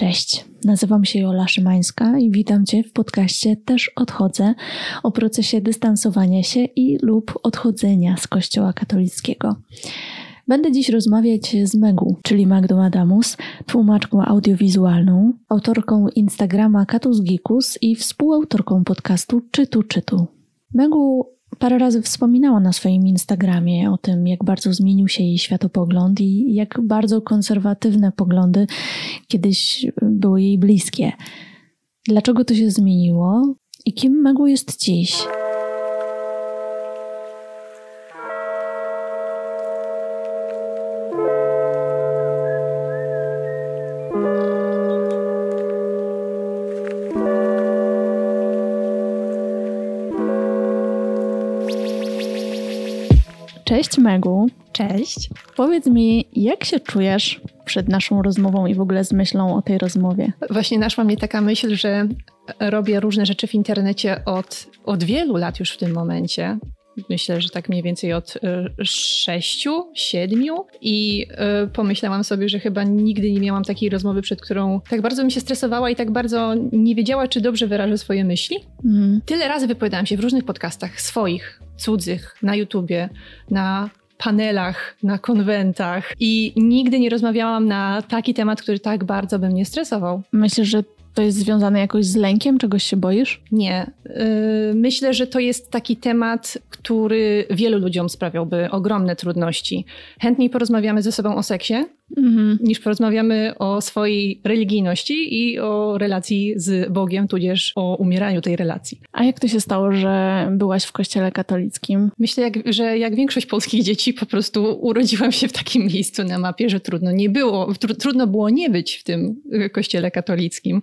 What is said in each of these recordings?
Cześć, nazywam się Jola Szymańska i witam Cię w podcaście Też odchodzę o procesie dystansowania się i lub odchodzenia z Kościoła katolickiego. Będę dziś rozmawiać z Megu, czyli Magdą Adamus, tłumaczką audiowizualną, autorką Instagrama Katus Gikus i współautorką podcastu Czytu Czytu. Megu parę razy wspominała na swoim Instagramie o tym, jak bardzo zmienił się jej światopogląd i jak bardzo konserwatywne poglądy kiedyś były jej bliskie. Dlaczego to się zmieniło i kim Megu jest dziś? Cześć Megu. Cześć. Powiedz mi, jak się czujesz przed naszą rozmową i w ogóle z myślą o tej rozmowie? Właśnie naszła mnie taka myśl, że robię różne rzeczy w internecie od, od wielu lat już w tym momencie. Myślę, że tak mniej więcej od y, sześciu, siedmiu i y, pomyślałam sobie, że chyba nigdy nie miałam takiej rozmowy, przed którą tak bardzo mi się stresowała i tak bardzo nie wiedziała, czy dobrze wyrażę swoje myśli. Mm. Tyle razy wypowiadałam się w różnych podcastach swoich, cudzych, na YouTubie, na panelach, na konwentach i nigdy nie rozmawiałam na taki temat, który tak bardzo by mnie stresował. Myślę, że to jest związane jakoś z lękiem? Czegoś się boisz? Nie. Yy, myślę, że to jest taki temat, który wielu ludziom sprawiałby ogromne trudności. Chętniej porozmawiamy ze sobą o seksie, mm-hmm. niż porozmawiamy o swojej religijności i o relacji z Bogiem, tudzież o umieraniu tej relacji. A jak to się stało, że byłaś w kościele katolickim? Myślę, jak, że jak większość polskich dzieci, po prostu urodziłam się w takim miejscu na mapie, że trudno nie było, tr- trudno było nie być w tym y, kościele katolickim.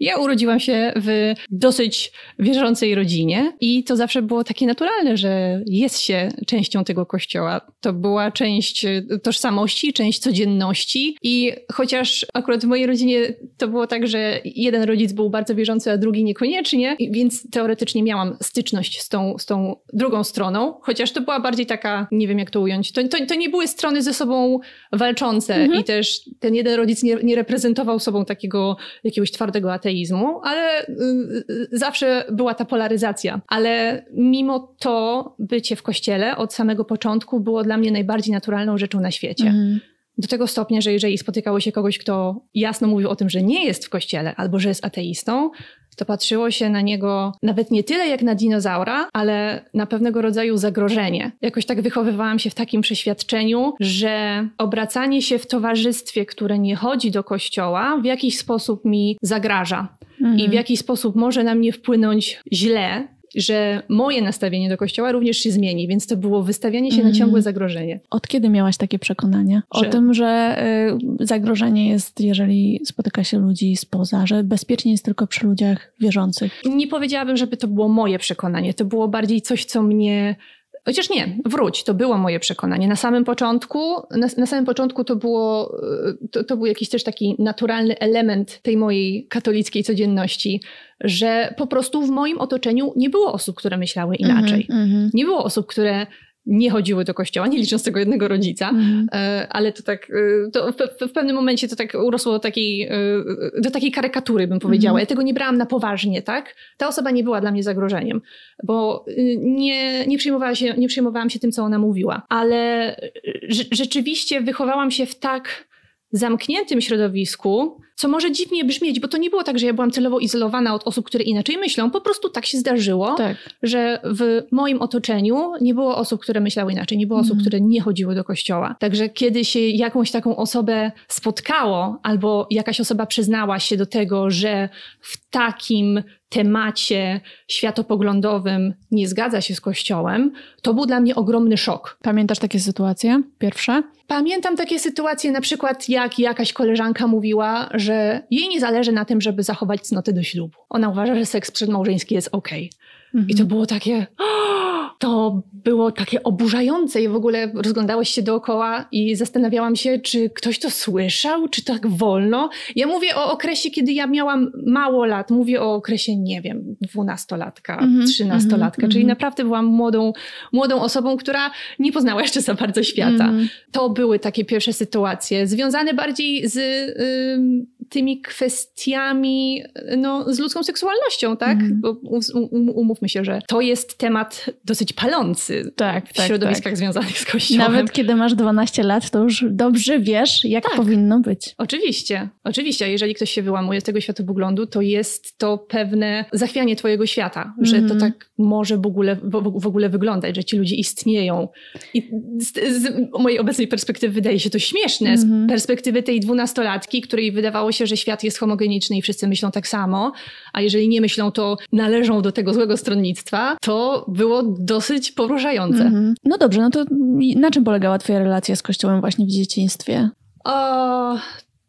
Ja urodziłam się w dosyć wierzącej rodzinie i to zawsze było takie naturalne, że jest się częścią tego kościoła. To była część tożsamości, część codzienności i chociaż akurat w mojej rodzinie to było tak, że jeden rodzic był bardzo wierzący, a drugi niekoniecznie, więc teoretycznie miałam styczność z tą, z tą drugą stroną, chociaż to była bardziej taka, nie wiem jak to ująć, to, to, to nie były strony ze sobą walczące mhm. i też ten jeden rodzic nie, nie reprezentował sobą takiego jakiegoś twardego ateizmu, ateizmu, ale y, y, zawsze była ta polaryzacja. Ale mimo to bycie w kościele od samego początku było dla mnie najbardziej naturalną rzeczą na świecie. Mm. Do tego stopnia, że jeżeli spotykało się kogoś, kto jasno mówił o tym, że nie jest w kościele albo że jest ateistą, to patrzyło się na niego nawet nie tyle jak na dinozaura, ale na pewnego rodzaju zagrożenie. Jakoś tak wychowywałam się w takim przeświadczeniu, że obracanie się w towarzystwie, które nie chodzi do kościoła, w jakiś sposób mi zagraża. Mhm. I w jakiś sposób może na mnie wpłynąć źle, że moje nastawienie do kościoła również się zmieni, więc to było wystawianie się mm. na mhm. ciągłe zagrożenie. Od kiedy miałaś takie przekonanie? Że... O tym, że y, zagrożenie jest, jeżeli spotyka się ludzi spoza, że bezpiecznie jest tylko przy ludziach wierzących. Nie powiedziałabym, żeby to było moje przekonanie. To było bardziej coś, co mnie Chociaż nie, wróć, to było moje przekonanie. Na samym początku, na, na samym początku to, było, to, to był jakiś też taki naturalny element tej mojej katolickiej codzienności, że po prostu w moim otoczeniu nie było osób, które myślały inaczej. Mm -hmm. Nie było osób, które nie chodziły do kościoła, nie licząc tego jednego rodzica, mm. ale to tak, e, to w, w, pewnym momencie to tak urosło do takiej, e, do takiej karykatury, bym powiedziała. Mm. Ja tego nie brałam na poważnie, tak? Ta osoba nie była dla mnie zagrożeniem, bo nie, nie, przejmowała się, nie przejmowałam się tym, co ona mówiła, ale rzeczywiście wychowałam się w tak zamkniętym środowisku, co może dziwnie brzmieć, bo to nie było tak, że ja byłam celowo izolowana od osób, które inaczej myślą. Po prostu tak się zdarzyło, tak. że w moim otoczeniu nie było osób, które myślały inaczej, nie było osób, mhm. które nie chodziły do kościoła. Także kiedy się jakąś taką osobę spotkało, albo jakaś osoba przyznała się do tego, że w takim temacie światopoglądowym nie zgadza się z Kościołem, to był dla mnie ogromny szok. Pamiętasz takie sytuacje pierwsze? Pamiętam takie sytuacje, na przykład jak jakaś koleżanka mówiła, że jej nie zależy na tym, żeby zachować cnoty do ślubu. Ona uważa, że seks przedmałżeński jest ok. Mhm. I to było takie. To było takie oburzające i w ogóle rozglądałeś się dookoła i zastanawiałam się, czy ktoś to słyszał, czy tak wolno. Ja mówię o okresie, kiedy ja miałam mało lat. Mówię o okresie, nie wiem, dwunastolatka, mhm, trzynastolatka, mm -hmm, czyli mm -hmm. naprawdę byłam młodą, młodą osobą, która nie poznała jeszcze za bardzo świata. Mm -hmm. To były takie pierwsze sytuacje, związane bardziej z tymi kwestiami no, z ludzką seksualnością, tak? Mm. Bo um, umówmy się, że to jest temat dosyć palący tak, w tak, środowiskach tak. związanych z Kościołem. Nawet kiedy masz 12 lat, to już dobrze wiesz, jak tak. powinno być. Oczywiście, oczywiście. Jeżeli ktoś się wyłamuje z tego światopoglądu, to jest to pewne zachwianie twojego świata, że mm. to mhm. tak może w ogóle, w, w ogóle wyglądać, że ci ludzie istnieją. I z, z mojej obecnej perspektywy wydaje się to śmieszne. Mm. Z mhm. perspektywy tej dwunastolatki, której wydawało się, że świat jest homogeniczny i wszyscy myślą tak samo, a jeżeli nie myślą, to należą do tego złego stronnictwa, to było dosyć poruszające. Mm. No dobrze, no to na czym polegała twoja relacja z Kościołem właśnie w dzieciństwie? O,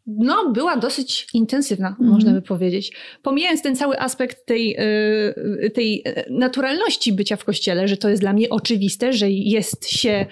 no, była dosyć intensywna, mm. można by powiedzieć. Pomijając ten cały aspekt tej, y, tej naturalności bycia w kościele, że to jest dla mnie oczywiste, że jest się,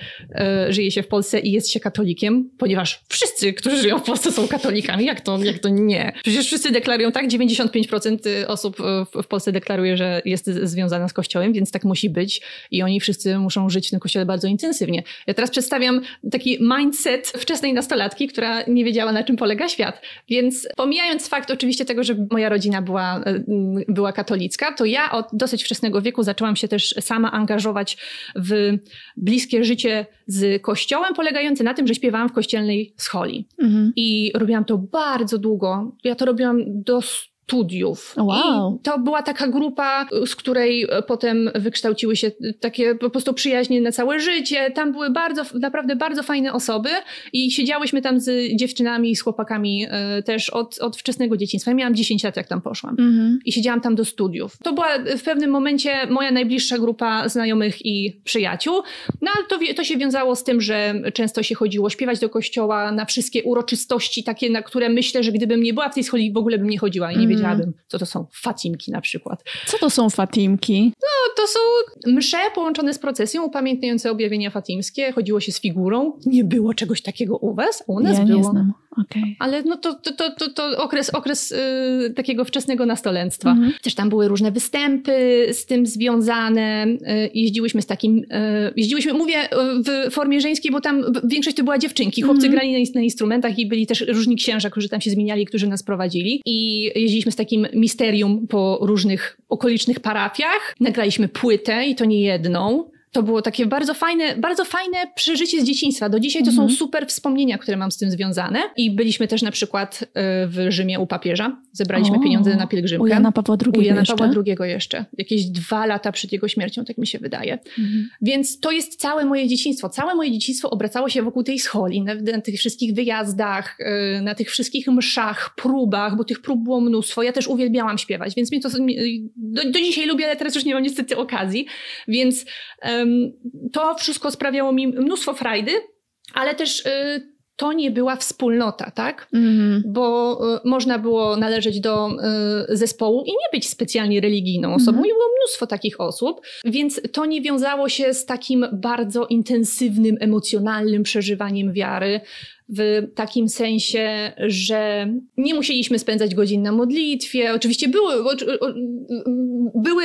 y, żyje się w Polsce i jest się katolikiem, ponieważ wszyscy, którzy żyją w Polsce są katolikami. Jak to, jak to nie? Przecież wszyscy deklarują tak, 95% osób w Polsce deklaruje, że jest związana z kościołem, więc tak musi być i oni wszyscy muszą żyć w tym kościele bardzo intensywnie. Ja teraz przedstawiam taki mindset wczesnej nastolatki, która nie wiedziała na czym polega świat. Więc pomijając fakt oczywiście tego, że moja rodzina była, e, była katolicka, to ja od dosyć wczesnego wieku zaczęłam się też sama angażować w bliskie życie z kościołem, polegające na tym, że śpiewałam w kościelnej scholi. Mhm. I robiłam to bardzo długo. Ja to robiłam do studiów. Wow. I to była taka grupa, z której potem wykształciły się takie po prostu przyjaźnie na całe życie. Tam były bardzo, naprawdę bardzo fajne osoby i siedziałyśmy tam z dziewczynami i z chłopakami e, też od, od wczesnego dzieciństwa. Ja miałam 10 lat, jak tam poszłam. Mm-hmm. I siedziałam tam do studiów. To była w pewnym momencie moja najbliższa grupa znajomych i przyjaciół. No ale to, to się wiązało z tym, że często się chodziło śpiewać do kościoła na wszystkie uroczystości, takie, na które myślę, że gdybym nie była w tej scholi, w ogóle bym nie chodziła i nie mm wiedziałabym, co to są fatimki na przykład. Co to są fatimki? No, to są msze połączone z procesją upamiętniające objawienia fatimskie. Chodziło się z figurą. Nie było czegoś takiego u was? U nas ja było. Nie znam. Okay. Ale no to, to, to, to, to okres, okres yy, takiego wczesnego nastolenstwa. Mhm. Też tam były różne występy z tym związane. Yy, jeździłyśmy z takim, yy, jeździłyśmy, mówię w formie żeńskiej, bo tam większość to była dziewczynki. Chłopcy mhm. grali na, na, instrumentach i byli też różni księża, którzy tam się zmieniali, którzy nas prowadzili. I jeździliśmy z takim misterium po różnych okolicznych parafiach. Nagraliśmy płytę i to nie jedną to było takie bardzo fajne, bardzo fajne przeżycie z dzieciństwa. Do dzisiaj to są mhm. super wspomnienia, które mam z tym związane. I byliśmy też na przykład y, w Rzymie u papieża. Zebraliśmy o, pieniądze na pielgrzymkę. U Jana Pawła II U Jana jeszcze? Pawła II jeszcze. Jakieś dwa lata przed jego śmiercią, tak mi się wydaje. Mhm. Więc to jest całe moje dzieciństwo. Całe moje dzieciństwo obracało się wokół tej scholi, na, na tych wszystkich wyjazdach, y, na tych wszystkich mszach, próbach, bo tych prób było mnóstwo. Ja też uwielbiałam śpiewać, więc mnie to do, do dzisiaj lubię, ale teraz już nie mam niestety okazji. Więc to wszystko sprawiało mi mnóstwo frajdy, ale też y, to nie była wspólnota, tak? Mm. Bo y, można było należeć do y, zespołu i nie być specjalnie religijną osobą. Mm. I było mnóstwo takich osób, więc to nie wiązało się z takim bardzo intensywnym, emocjonalnym przeżywaniem wiary w takim sensie, że nie musieliśmy spędzać godzin na modlitwie. Oczywiście były, były,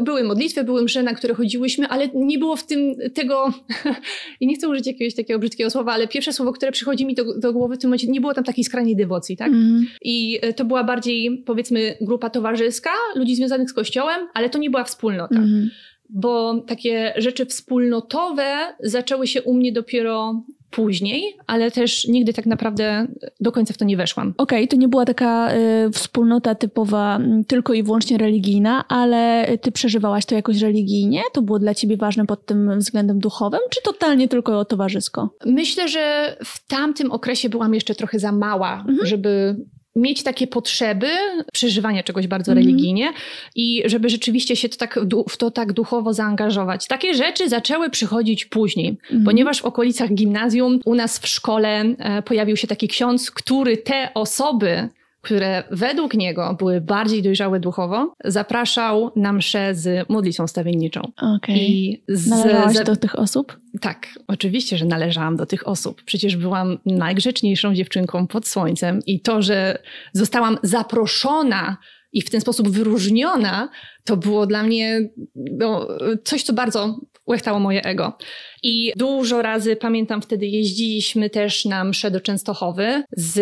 były modlitwy, były msze, na które chodziłyśmy, ale nie było w tym tego, i nie chcę użyć jakiegoś takiego brzydkiego słowa, ale pierwsze słowo, które przychodzi mi do, do głowy w tym momencie, nie było tam takiej skrajnej dewocji, tak? Mm. I to była bardziej, powiedzmy, grupa towarzyska, ludzi związanych z kościołem, ale to nie była wspólnota. Mm bo takie rzeczy wspólnotowe zaczęły się u mnie dopiero później, ale też nigdy tak naprawdę do końca w to nie weszłam. Okej, okay, to nie była taka y, wspólnota typowa tylko i wyłącznie religijna, ale ty przeżywałaś to jakoś religijnie? To było dla ciebie ważne pod tym względem duchowym, czy totalnie tylko towarzysko? Myślę, że w tamtym okresie byłam jeszcze trochę za mała, mhm. żeby mieć takie potrzeby przeżywania czegoś bardzo mm. religijnie i żeby rzeczywiście się to tak, w to tak duchowo zaangażować. Takie rzeczy zaczęły przychodzić później, mm. ponieważ w okolicach gimnazjum u nas w szkole e, pojawił się taki ksiądz, który te osoby, które według niego były bardziej dojrzałe duchowo, zapraszał na mszę z modlitwą stawienniczą. Okay. I z, Należałaś do tych osób? Tak, oczywiście, że należałam do tych osób. Przecież byłam najgrzeczniejszą dziewczynką pod słońcem i to, że zostałam zaproszona i w ten sposób wyróżniona, to było dla mnie no, coś, co bardzo łechtało moje ego. I dużo razy, pamiętam wtedy, jeździliśmy też na msze do Częstochowy z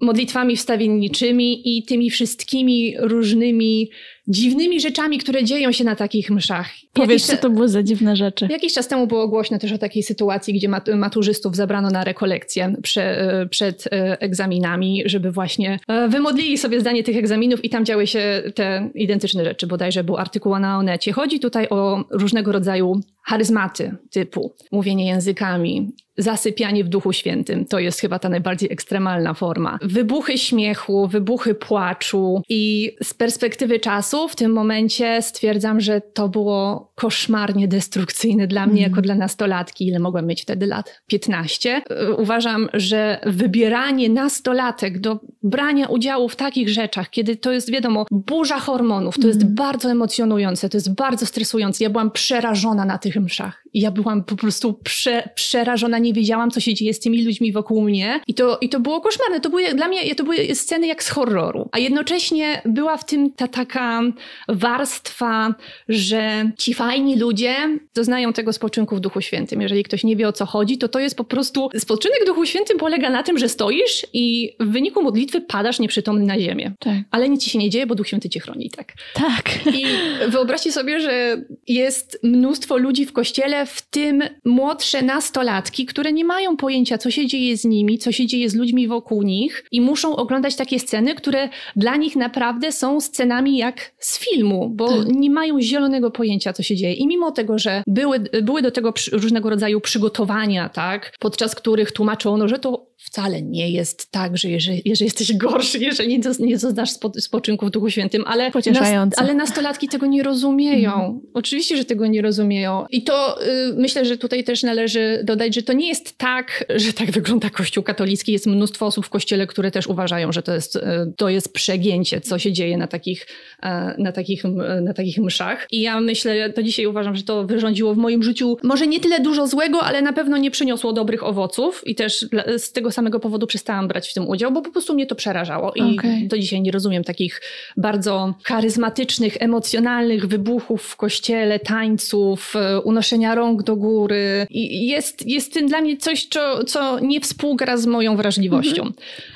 modlitwami wstawienniczymi i tymi wszystkimi różnymi dziwnymi rzeczami, które dzieją się na takich mszach. Powiedz, co to było za dziwne rzeczy. Jakiś czas temu było głośno też o takiej sytuacji, gdzie maturzystów zabrano na rekolekcję prze, przed e, egzaminami, żeby właśnie e, wymodlili sobie zdanie tych egzaminów i tam działy się te identyczne rzeczy. Bodajże był artykuł na Onecie. Chodzi tutaj o różnego rodzaju charyzmaty typu mówienie językami, zasypianie w Duchu Świętym. To jest chyba ta najbardziej ekstremalna forma. Wybuchy śmiechu, wybuchy płaczu i z perspektywy czasu w tym momencie stwierdzam, że to było koszmarnie destrukcyjne dla mnie mm. jako dla nastolatki. Ile mogłam mieć wtedy lat? 15. Uważam, że wybieranie nastolatek do brania udziału w takich rzeczach, kiedy to jest wiadomo, burza hormonów, to mm. jest bardzo emocjonujące, to jest bardzo stresujące. Ja byłam przerażona na tych mszach. Ja byłam po prostu prze, przerażona, nie wiedziałam, co się dzieje z tymi ludźmi wokół mnie. I to, i to było koszmarne. To były, dla mnie to były sceny jak z horroru. A jednocześnie była w tym ta taka warstwa, że ci fajni ludzie doznają tego spoczynku w Duchu Świętym. Jeżeli ktoś nie wie o co chodzi, to to jest po prostu spoczynek w Duchu Świętym polega na tym, że stoisz i w wyniku modlitwy padasz nieprzytomny na ziemię. Tak. Ale nic ci się nie dzieje, bo Duch Święty cię chroni, tak? Tak. I wyobraźcie sobie, że jest mnóstwo ludzi w kościele, w tym młodsze nastolatki, które nie mają pojęcia, co się dzieje z nimi, co się dzieje z ludźmi wokół nich i muszą oglądać takie sceny, które dla nich naprawdę są scenami jak z filmu, bo tak. nie mają zielonego pojęcia, co się dzieje. I mimo tego, że były, były do tego różnego rodzaju przygotowania, tak, podczas których tłumaczono, że to wcale nie jest tak, że jeżeli, jeżeli jesteś gorszy, jeżeli nie, nie doznasz spoczynku w Duchu Świętym, ale, nas, ale nastolatki tego nie rozumieją. Mm. Oczywiście, że tego nie rozumieją. I to y, myślę, że tutaj też należy dodać, że to nie jest tak, że tak wygląda Kościół katolicki. Jest mnóstwo osób w Kościele, które też uważają, że to jest, y, to jest przegięcie, co się dzieje na takich, y, na, takich, na takich mszach. I ja myślę, to dzisiaj uważam, że to wyrządziło w moim życiu może nie tyle dużo złego, ale na pewno nie przyniosło dobrych owoców i też z tego samego powodu przestałam brać w tym udział, bo po prostu mnie to przerażało. I okay. do dzisiaj nie rozumiem takich bardzo charyzmatycznych, emocjonalnych wybuchów w kościele, tańców, e, unoszenia rąk do góry. I jest, jest tym dla mnie coś, co, co nie współgra z moją wrażliwością. Mhm.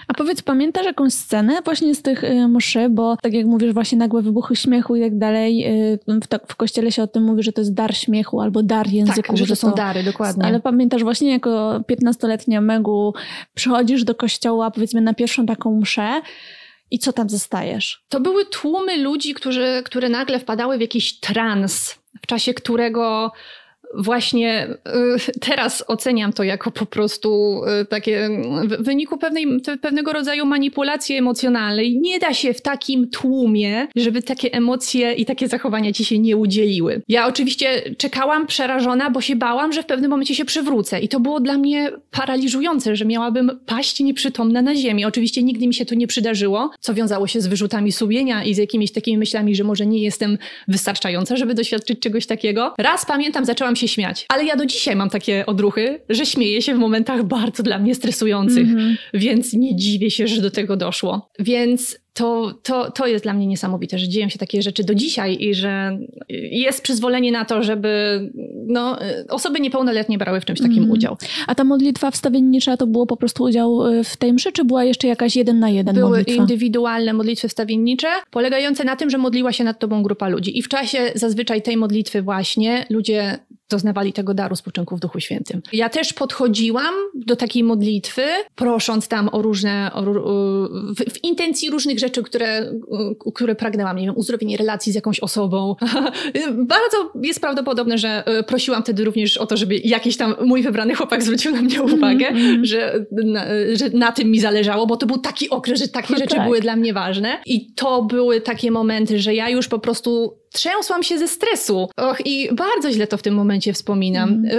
A powiedz, pamiętasz jakąś scenę właśnie z tych y, mszy, bo tak jak mówisz, właśnie nagłe wybuchy śmiechu i tak dalej, y, w, w kościele się o tym mówi, że to jest dar śmiechu albo dar języku. Tak, że to są to, dary, dokładnie. Ale pamiętasz właśnie jako 15-letnia Megu przychodzisz do kościoła powiedzmy na pierwszą taką mszę i co tam zostajesz? To były tłumy ludzi, którzy, które nagle wpadały w jakiś trans, w czasie którego właśnie y, teraz oceniam to jako po prostu y, takie w wyniku pewnej, pewnego rodzaju manipulacji emocjonalnej. Nie da się w takim tłumie, żeby takie emocje i takie zachowania ci się nie udzieliły. Ja oczywiście czekałam przerażona, bo się bałam, że w pewnym momencie się przywrócę i to było dla mnie paraliżujące, że miałabym paść nieprzytomna na ziemi. Oczywiście nigdy mi się to nie przydarzyło, co wiązało się z wyrzutami sumienia i z jakimiś takimi myślami, że może nie jestem wystarczająca, żeby doświadczyć czegoś takiego. Raz pamiętam, zaczęłam się się śmiać. Ale ja do dzisiaj mam takie odruchy, że śmieję się w momentach bardzo dla mnie stresujących, mm -hmm. więc nie dziwię się, że do tego doszło. Więc to, to, to jest dla mnie niesamowite, że dzieją się takie rzeczy do dzisiaj i że jest przyzwolenie na to, żeby no, osoby niepełnoletnie brały w czymś takim mm. udział. A ta modlitwa wstawiennicza to było po prostu udział y, w tej mszy, czy była jeszcze jakaś jeden na jeden Były modlitwa? indywidualne modlitwy wstawiennicze, polegające na tym, że modliła się nad tobą grupa ludzi. I w czasie zazwyczaj tej modlitwy właśnie ludzie doznawali tego daru spoczynku w Duchu Świętym. Ja też podchodziłam do takiej modlitwy, prosząc tam o różne, o, w, w intencji różnych rzeczy, które, które pragnęłam, nie wiem, uzdrowienie relacji z jakąś osobą. Bardzo jest prawdopodobne, że e, prosiłam wtedy również o to, żeby jakiś tam mój wybrany chłopak zwrócił na mnie uwagę, mm -hmm. że, na, że na tym mi zależało, bo to był taki okres, że takie no rzeczy tak. były dla mnie ważne. I to były takie momenty, że ja już po prostu trzęsłam się ze stresu. Och, i bardzo źle to w tym momencie wspominam. Mm.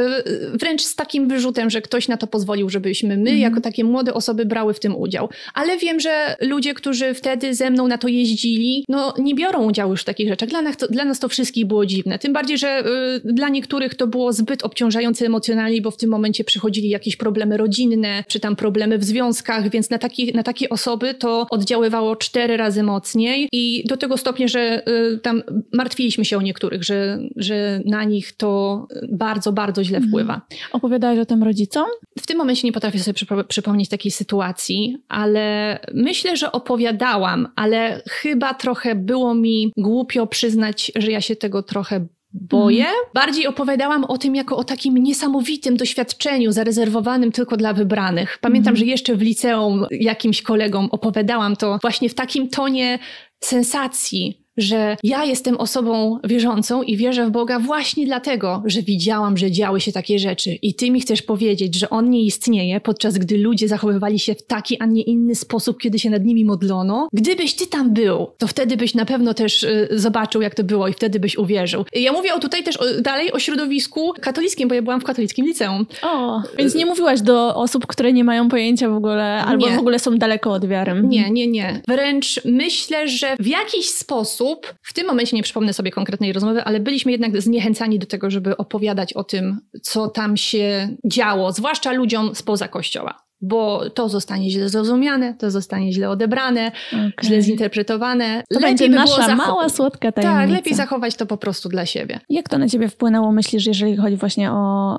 Wręcz z takim wyrzutem, że ktoś na to pozwolił, żebyśmy my, mm. jako takie młode osoby, brały w tym udział. Ale wiem, że ludzie, którzy wtedy ze mną na to jeździli, no nie biorą udziału już w takich rzeczach. Dla nas to, dla nas to wszystkich było dziwne. Tym bardziej, że y, dla niektórych to było zbyt obciążające emocjonalnie, bo w tym momencie przychodzili jakieś problemy rodzinne, czy tam problemy w związkach, więc na, taki, na takie osoby to oddziaływało cztery razy mocniej i do tego stopnia, że y, tam martwiliśmy się o niektórych, że, że na nich to bardzo, bardzo źle mhm. wpływa. Opowiadałaś o tym rodzicom? W tym momencie nie potrafię sobie przypomnieć takiej sytuacji, ale myślę, że opowiadałam, ale chyba trochę było mi głupio przyznać, że ja się tego trochę boję. Mm. Bardziej opowiadałam o tym jako o takim niesamowitym doświadczeniu zarezerwowanym tylko dla wybranych. Pamiętam, mm. że jeszcze w liceum jakimś kolegom opowiadałam to właśnie w takim tonie sensacji, że ja jestem osobą wierzącą i wierzę w Boga właśnie dlatego, że widziałam, że działy się takie rzeczy i ty mi chcesz powiedzieć, że On nie istnieje, podczas gdy ludzie zachowywali się w taki, a nie inny sposób, kiedy się nad nimi modlono. Gdybyś ty tam był, to wtedy byś na pewno też y, zobaczył, jak to było i wtedy byś uwierzył. Ja mówię o tutaj też o, dalej o środowisku katolickim, bo ja byłam w katolickim liceum. O, więc nie mówiłaś do osób, które nie mają pojęcia w ogóle, albo nie. w ogóle są daleko od wiary. Nie, nie, nie. Wręcz myślę, że w jakiś sposób sposób, w tym momencie nie przypomnę sobie konkretnej rozmowy, ale byliśmy jednak zniechęcani do tego, żeby opowiadać o tym, co tam się działo, zwłaszcza ludziom spoza kościoła bo to zostanie źle zrozumiane, to zostanie źle odebrane, okay. źle zinterpretowane. To lepiej będzie by nasza mała, słodka tajemnica. Tak, lepiej zachować to po prostu dla siebie. Jak to na ciebie wpłynęło, myślisz, jeżeli chodzi właśnie o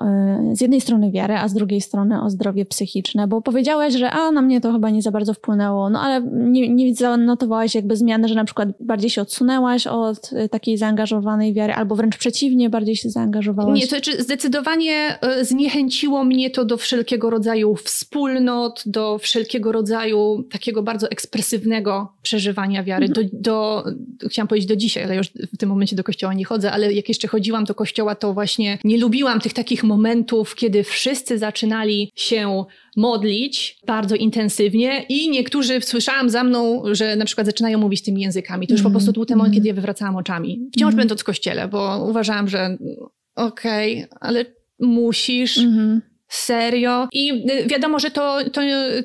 y, z jednej strony wiarę, a z drugiej strony o zdrowie psychiczne? Bo powiedziałaś, że a, na mnie to chyba nie za bardzo wpłynęło, no ale nie, nie zanotowałaś jakby zmiany, że na przykład bardziej się odsunęłaś od y, takiej zaangażowanej wiary, albo wręcz przeciwnie, bardziej się zaangażowałaś? Nie, to znaczy zdecydowanie y, zniechęciło mnie to do wszelkiego rodzaju wspólnych wspólnot, do wszelkiego rodzaju takiego bardzo ekspresywnego przeżywania wiary. Do, do, chciałam powiedzieć do dzisiaj, ale już w tym momencie do kościoła nie chodzę, ale jak jeszcze chodziłam do kościoła, to właśnie nie lubiłam tych takich momentów, kiedy wszyscy zaczynali się modlić bardzo intensywnie i niektórzy słyszałam za mną, że na przykład zaczynają mówić tymi językami. To już mm. po prostu był ten moment, kiedy ja wywracałam oczami. Wciąż mm. będąc w kościele, bo uważałam, że okej, okay, ale musisz... Mm serio. I y, wiadomo, że to, to, y,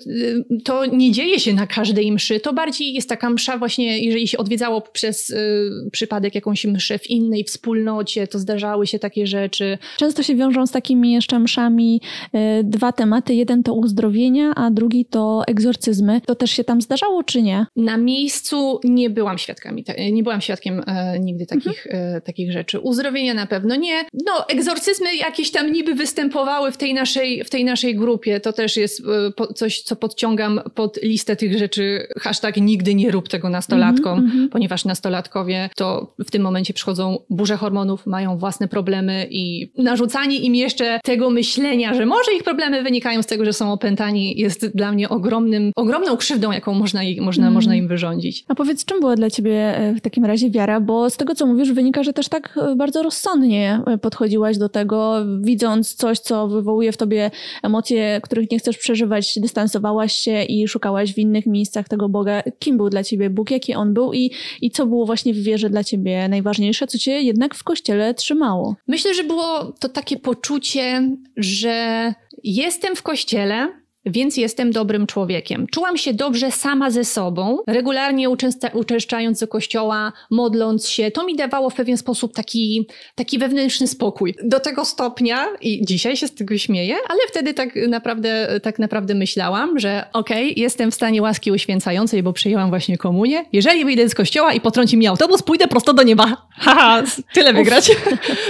to nie dzieje się na każdej mszy. To bardziej jest taka msza właśnie, jeżeli się odwiedzało przez y, przypadek jakąś mszę w innej wspólnocie, to zdarzały się takie rzeczy. Często się wiążą z takimi jeszcze mszami y, dwa tematy. Jeden to uzdrowienia, a drugi to egzorcyzmy. To też się tam zdarzało, czy nie? Na miejscu nie byłam świadkami, nie byłam świadkiem e, nigdy takich, mhm. takich rzeczy. Uzdrowienia na pewno nie. No, egzorcyzmy jakieś tam niby występowały w tej naszej naszej, w tej naszej grupie to też jest e, coś, co podciągam pod listę tych rzeczy. Hashtag nigdy nie rób tego nastolatkom, mm -hmm. ponieważ nastolatkowie to w tym momencie przychodzą burze hormonów, mają własne problemy i narzucanie im jeszcze tego myślenia, że może ich problemy wynikają z tego, że są opętani, jest dla mnie ogromnym, ogromną krzywdą, jaką można, można, mm. można im wyrządzić. A powiedz, czym była dla ciebie e, w takim razie wiara? Bo z tego, co mówisz, wynika, że też tak e, bardzo rozsądnie podchodziłaś do tego, widząc coś, co wywołuje w tobie sobie emocje, których nie chcesz przeżywać, dystansowałaś się i szukałaś w innych miejscach tego Boga. Kim był dla ciebie Bóg, jaki on był i, i co było właśnie w wierze dla ciebie najważniejsze, co cię jednak w kościele trzymało? Myślę, że było to takie poczucie, że jestem w kościele, więc jestem dobrym człowiekiem. Czułam się dobrze sama ze sobą, regularnie uczęszczając do kościoła, modląc się. To mi dawało w pewien sposób taki, taki wewnętrzny spokój. Do tego stopnia, i dzisiaj się z tego śmieję, ale wtedy tak naprawdę, tak naprawdę myślałam, że okej, okay, jestem w stanie łaski uświęcającej, bo przyjęłam właśnie komunię. Jeżeli wyjdę z kościoła i potrąci mi autobus, pójdę prosto do nieba. Haha, tyle wygrać.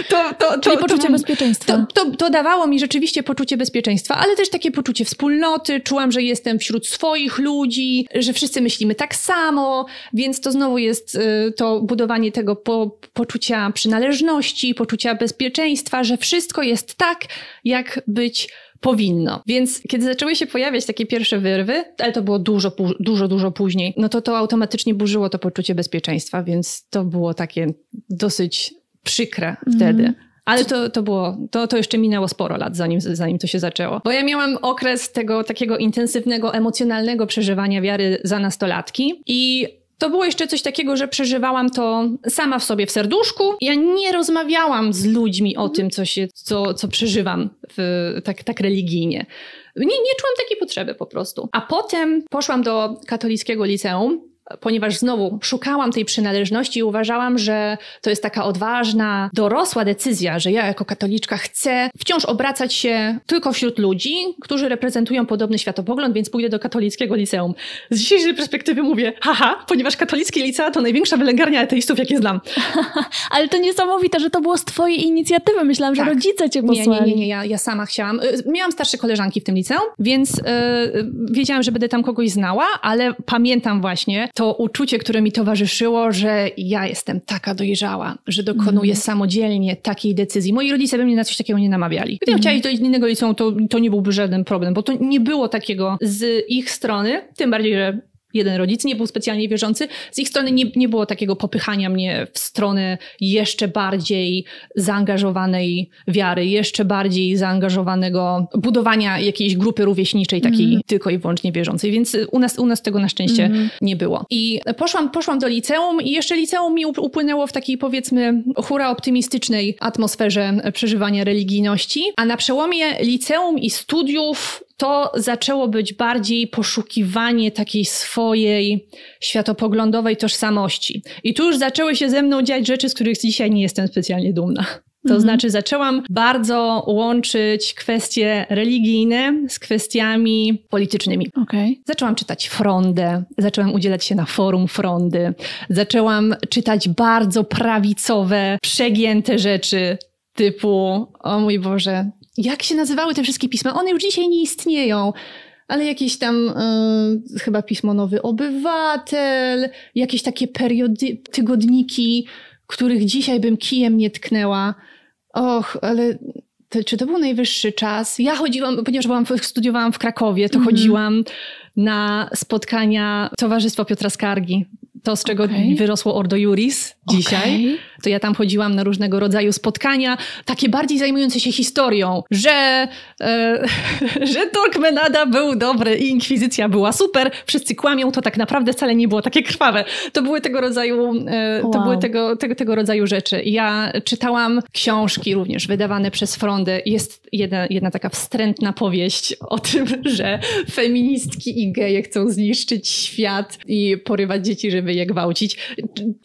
To, to, to, Czyli poczucie bezpieczeństwa. To, to, to dawało mi rzeczywiście poczucie bezpieczeństwa, ale też takie poczucie wspólności wspólnoty, czułam, że jestem wśród swoich ludzi, że wszyscy myślimy tak samo, więc to znowu jest y, to budowanie tego po, poczucia przynależności, poczucia bezpieczeństwa, że wszystko jest tak, jak być powinno. Więc kiedy zaczęły się pojawiać takie pierwsze wyrwy, ale to było dużo, dużo, dużo później, no to to automatycznie burzyło to poczucie bezpieczeństwa, więc to było takie dosyć przykre wtedy. Ale to, to było, to, to jeszcze minęło sporo lat, zanim, zanim to się zaczęło. Bo ja miałam okres tego takiego intensywnego, emocjonalnego przeżywania wiary za nastolatki i to było jeszcze coś takiego, że przeżywałam to sama w sobie w serduszku. Ja nie rozmawiałam z ludźmi o tym, co, się, co, co przeżywam w, tak, tak religijnie. Nie, nie czułam takiej potrzeby po prostu. A potem poszłam do katolickiego liceum ponieważ znowu szukałam tej przynależności i uważałam, że to jest taka odważna, dorosła decyzja, że ja jako katoliczka chcę wciąż obracać się tylko wśród ludzi, którzy reprezentują podobny światopogląd, więc pójdę do katolickiego liceum. Z dzisiejszej perspektywy mówię, haha, ponieważ katolickie licea to największa wylęgarnia ateistów, jakie znam. Ale to niesamowite, że to było z twojej inicjatywy. Myślałam, tak. że rodzice cię posłali. Nie, nie, nie, nie. Ja, ja sama chciałam. Y, miałam starsze koleżanki w tym liceum, więc yy, wiedziałam, że będę tam kogoś znała, ale pamiętam właśnie to uczucie, które mi towarzyszyło, że ja jestem taka dojrzała, że dokonuję mm. samodzielnie takiej decyzji. Moi rodzice by mnie na coś takiego nie namawiali. Gdybym mm. chciała iść do innego liceum, to, to nie byłby żaden problem, bo to nie było takiego z ich strony, tym bardziej, że jeden rodzic nie był specjalnie wierzący. Z ich strony nie, nie było takiego popychania mnie w stronę jeszcze bardziej zaangażowanej wiary, jeszcze bardziej zaangażowanego budowania jakiejś grupy rówieśniczej, takiej mm. tylko i wyłącznie wierzącej. Więc u nas, u nas tego na szczęście mm. nie było. I poszłam, poszłam do liceum i jeszcze liceum mi upłynęło w takiej powiedzmy hura optymistycznej atmosferze przeżywania religijności, a na przełomie liceum i studiów to zaczęło być bardziej poszukiwanie takiej swojej światopoglądowej tożsamości. I tu już zaczęły się ze mną dziać rzeczy, z których dzisiaj nie jestem specjalnie dumna. To mhm. znaczy, zaczęłam bardzo łączyć kwestie religijne z kwestiami politycznymi. Okay. Zaczęłam czytać Frondę, zaczęłam udzielać się na forum Frondy, zaczęłam czytać bardzo prawicowe, przegięte rzeczy typu, o mój Boże, jak się nazywały te wszystkie pisma? One już dzisiaj nie istnieją ale jakieś tam y, chyba pismo Nowy Obywatel, jakieś takie periody, tygodniki, których dzisiaj bym kijem nie tknęła. Och, ale to, czy to był najwyższy czas? Ja chodziłam, ponieważ byłam, studiowałam w Krakowie, to mm. chodziłam na spotkania Towarzystwa Piotra Skargi to, z czego okay. wyrosło Ordo Juris dzisiaj, okay. to ja tam chodziłam na różnego rodzaju spotkania, takie bardziej zajmujące się historią, że, e, że Torquemada był dobry i inkwizycja była super, wszyscy kłamią, to tak naprawdę wcale nie było takie krwawe. To były tego rodzaju, e, wow. to były tego, tego, tego rodzaju rzeczy. Ja czytałam książki również wydawane przez Frondę. Jest jedna, jedna taka wstrętna powieść o tym, że feministki i geje chcą zniszczyć świat i porywać dzieci, żeby je gwałcić.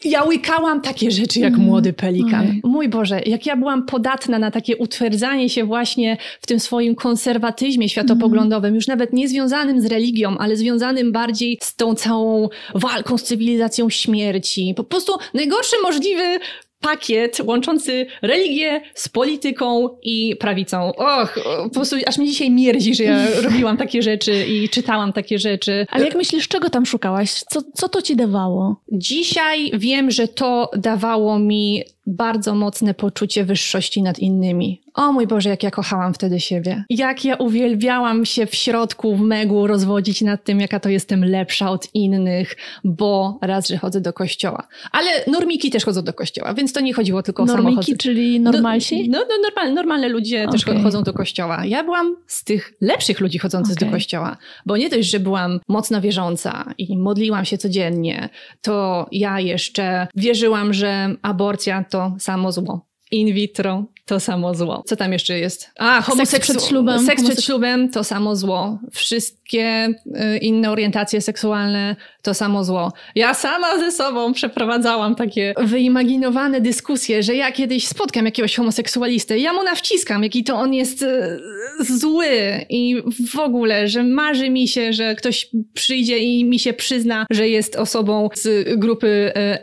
Ja łykałam takie rzeczy jak mm. młody pelikan. Okay. Mój Boże, jak ja byłam podatna na takie utwierdzanie się właśnie w tym swoim konserwatyzmie światopoglądowym, mm. już nawet nie związanym z religią, ale związanym bardziej z tą całą walką z cywilizacją śmierci. Po prostu najgorszy możliwy pakiet łączący religię z polityką i prawicą. Och, po prostu aż mi dzisiaj mierdzi, że ja robiłam takie rzeczy i czytałam takie rzeczy. Ale jak myślisz, czego tam szukałaś? Co, co to ci dawało? Dzisiaj wiem, że to dawało mi bardzo mocne poczucie wyższości nad innymi. O mój Boże, jak ja kochałam wtedy siebie. Jak ja uwielbiałam się w środku, w megu rozwodzić nad tym, jaka to jestem lepsza od innych, bo raz, że chodzę do kościoła. Ale normiki też chodzą do kościoła, więc to nie chodziło tylko o normiki, samochody. czyli normalsi? No, no normal, normalne ludzie okay. też chodzą do kościoła. Ja byłam z tych lepszych ludzi chodzących okay. do kościoła, bo nie dość, że byłam mocno wierząca i modliłam się codziennie, to ja jeszcze wierzyłam, że aborcja to samo zło. In vitro to samo zło. Co tam jeszcze jest? A, homoseksu- seks przed ślubem. Seks przed ślubem to samo zło. Wszystkie y, inne orientacje seksualne to samo zło. Ja sama ze sobą przeprowadzałam takie wyimaginowane dyskusje, że ja kiedyś spotkam jakiegoś homoseksualistę, ja mu nawciskam, jaki to on jest y, zły i w ogóle, że marzy mi się, że ktoś przyjdzie i mi się przyzna, że jest osobą z grupy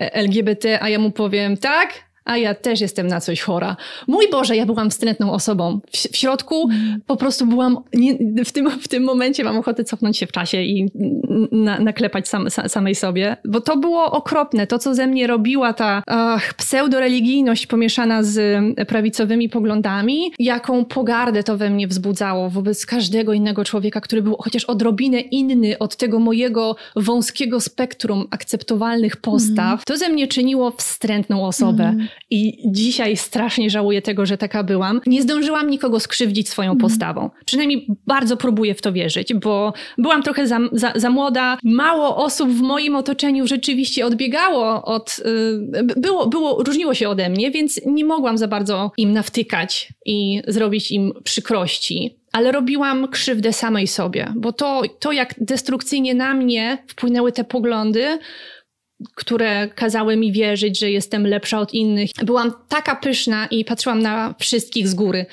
y, LGBT, a ja mu powiem tak, a ja też jestem na coś chora. Mój Boże, ja byłam wstrętną osobą. W, w środku mm. po prostu byłam, nie, w, tym, w tym momencie mam ochotę cofnąć się w czasie i na, naklepać sam, samej sobie, bo to było okropne. To, co ze mnie robiła ta ach, pseudoreligijność pomieszana z prawicowymi poglądami, jaką pogardę to we mnie wzbudzało wobec każdego innego człowieka, który był chociaż odrobinę inny od tego mojego wąskiego spektrum akceptowalnych postaw, mm. to ze mnie czyniło wstrętną osobę. Mm. I dzisiaj strasznie żałuję tego, że taka byłam. Nie zdążyłam nikogo skrzywdzić swoją mm. postawą. Przynajmniej bardzo próbuję w to wierzyć, bo byłam trochę za, za, za młoda. Mało osób w moim otoczeniu rzeczywiście odbiegało od. Yy, było, było, różniło się ode mnie, więc nie mogłam za bardzo im nawtykać i zrobić im przykrości ale robiłam krzywdę samej sobie, bo to, to jak destrukcyjnie na mnie wpłynęły te poglądy, które kazały mi wierzyć, że jestem lepsza od innych. Byłam taka pyszna i patrzyłam na wszystkich z góry.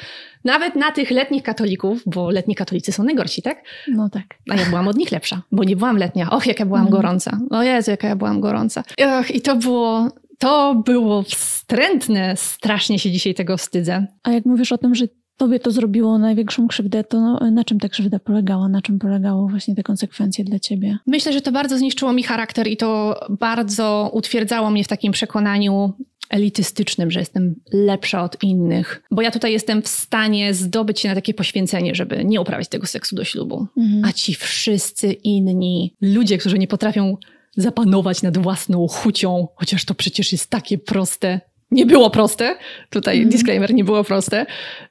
Nawet na tych letnich katolików, bo letni katolicy są najgorsi, tak? No tak. A ja byłam od nich lepsza, bo nie byłam letnia. Och, jak ja byłam mm. gorąca. O Jezu, jaka ja byłam gorąca. Och, I to było, to było wstrętne. Strasznie się dzisiaj tego wstydzę. A jak mówisz o tym, że tobie to zrobiło największą krzywdę, to no, na czym ta krzywda polegała? Na czym polegało właśnie te konsekwencje dla ciebie? Myślę, że to bardzo zniszczyło mi charakter i to bardzo utwierdzało mnie w takim przekonaniu elitystycznym, że jestem lepsza od innych, bo ja tutaj jestem w stanie zdobyć się na takie poświęcenie, żeby nie uprawiać tego seksu do ślubu. Mhm. A ci wszyscy inni ludzie, którzy nie potrafią zapanować nad własną chucią, chociaż to przecież jest takie proste, nie było proste, tutaj mm. disclaimer, nie było proste,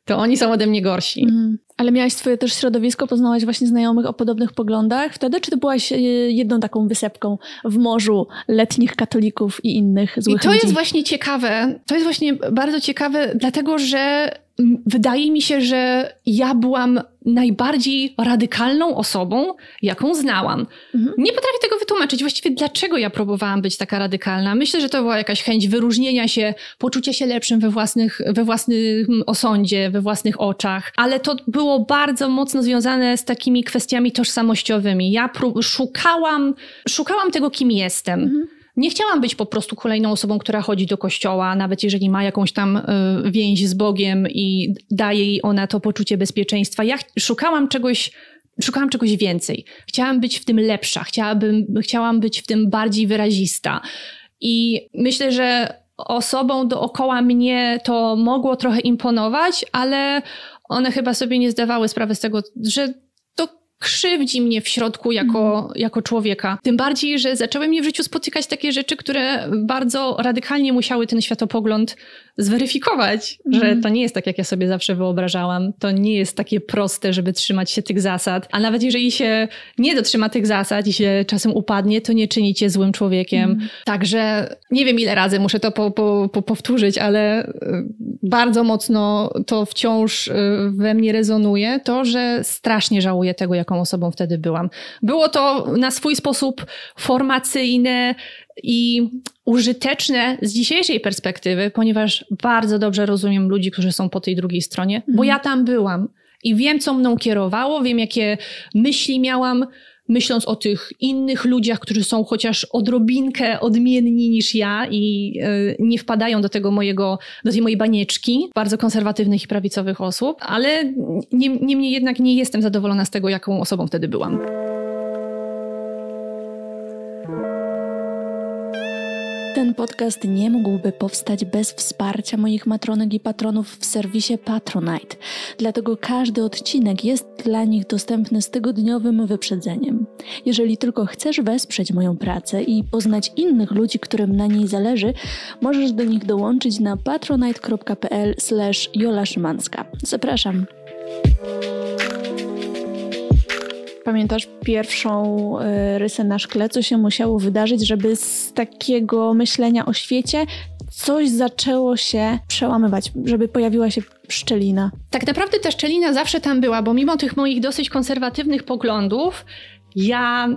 to oni są ode mnie gorsi. Mm. Ale miałaś swoje też środowisko, poznałaś właśnie znajomych o podobnych poglądach wtedy, czy ty byłaś e, jedną taką wysepką w morzu letnich katolików i innych złych I to ludzi? jest właśnie ciekawe, to jest właśnie bardzo ciekawe, dlatego że wydaje mi się, że ja byłam najbardziej radykalną osobą, jaką znałam. Mhm. Nie potrafię tego wytłumaczyć. Właściwie dlaczego ja próbowałam być taka radykalna? Myślę, że to była jakaś chęć wyróżnienia się, poczucia się lepszym we, własnych, we własnym osądzie, we własnych oczach, ale to było bardzo mocno związane z takimi kwestiami tożsamościowymi. Ja szukałam, szukałam tego, kim jestem. Mhm nie chciałam być po prostu kolejną osobą, która chodzi do kościoła, nawet jeżeli ma jakąś tam y, więź z Bogiem i daje jej ona to poczucie bezpieczeństwa. Ja szukałam czegoś, szukałam czegoś więcej. Chciałam być w tym lepsza, chciałabym, chciałam być w tym bardziej wyrazista. I myślę, że osobom dookoła mnie to mogło trochę imponować, ale one chyba sobie nie zdawały sprawy z tego, że krzywdzi mnie w środku jako, mm. jako człowieka. Tym bardziej, że zaczęły mnie w życiu spotykać takie rzeczy, które bardzo radykalnie musiały ten światopogląd zweryfikować, mm. że mhm. to nie jest tak, jak ja sobie zawsze wyobrażałam. To nie jest takie proste, żeby trzymać się tych zasad. A nawet jeżeli się nie dotrzyma tych zasad i się czasem upadnie, to nie czyni cię złym człowiekiem. Mm. Także nie wiem, ile razy muszę to po, po, po powtórzyć, ale y, bardzo mocno to wciąż y, we mnie rezonuje, to, że strasznie żałuję tego, jaką osobą wtedy byłam. Było to na swój sposób formacyjne i użyteczne z dzisiejszej perspektywy, ponieważ bardzo dobrze rozumiem ludzi, którzy są po tej drugiej stronie, mhm. bo ja tam byłam i wiem, co mną kierowało, wiem, jakie myśli miałam, myśląc o tych innych ludziach, którzy są chociaż odrobinkę odmienni niż ja i yy, nie wpadają do tego mojego, do tej mojej banieczki bardzo konserwatywnych i prawicowych osób, ale niemniej jednak nie jestem zadowolona z tego, jaką osobą wtedy byłam. Ten podcast nie mógłby powstać bez wsparcia moich matronek i patronów w serwisie Patronite. Dlatego każdy odcinek jest dla nich dostępny z tygodniowym wyprzedzeniem. Jeżeli tylko chcesz wesprzeć moją pracę i poznać innych ludzi, którym na niej zależy, możesz do nich dołączyć na patronite.pl/jola Szymanska. Zapraszam. Pamiętasz pierwszą e, rysę na szkle, co się musiało wydarzyć, żeby z takiego myślenia o świecie coś zaczęło się przełamywać, żeby pojawiła się szczelina? Tak naprawdę ta szczelina zawsze tam była, bo mimo tych moich dosyć konserwatywnych poglądów, ja,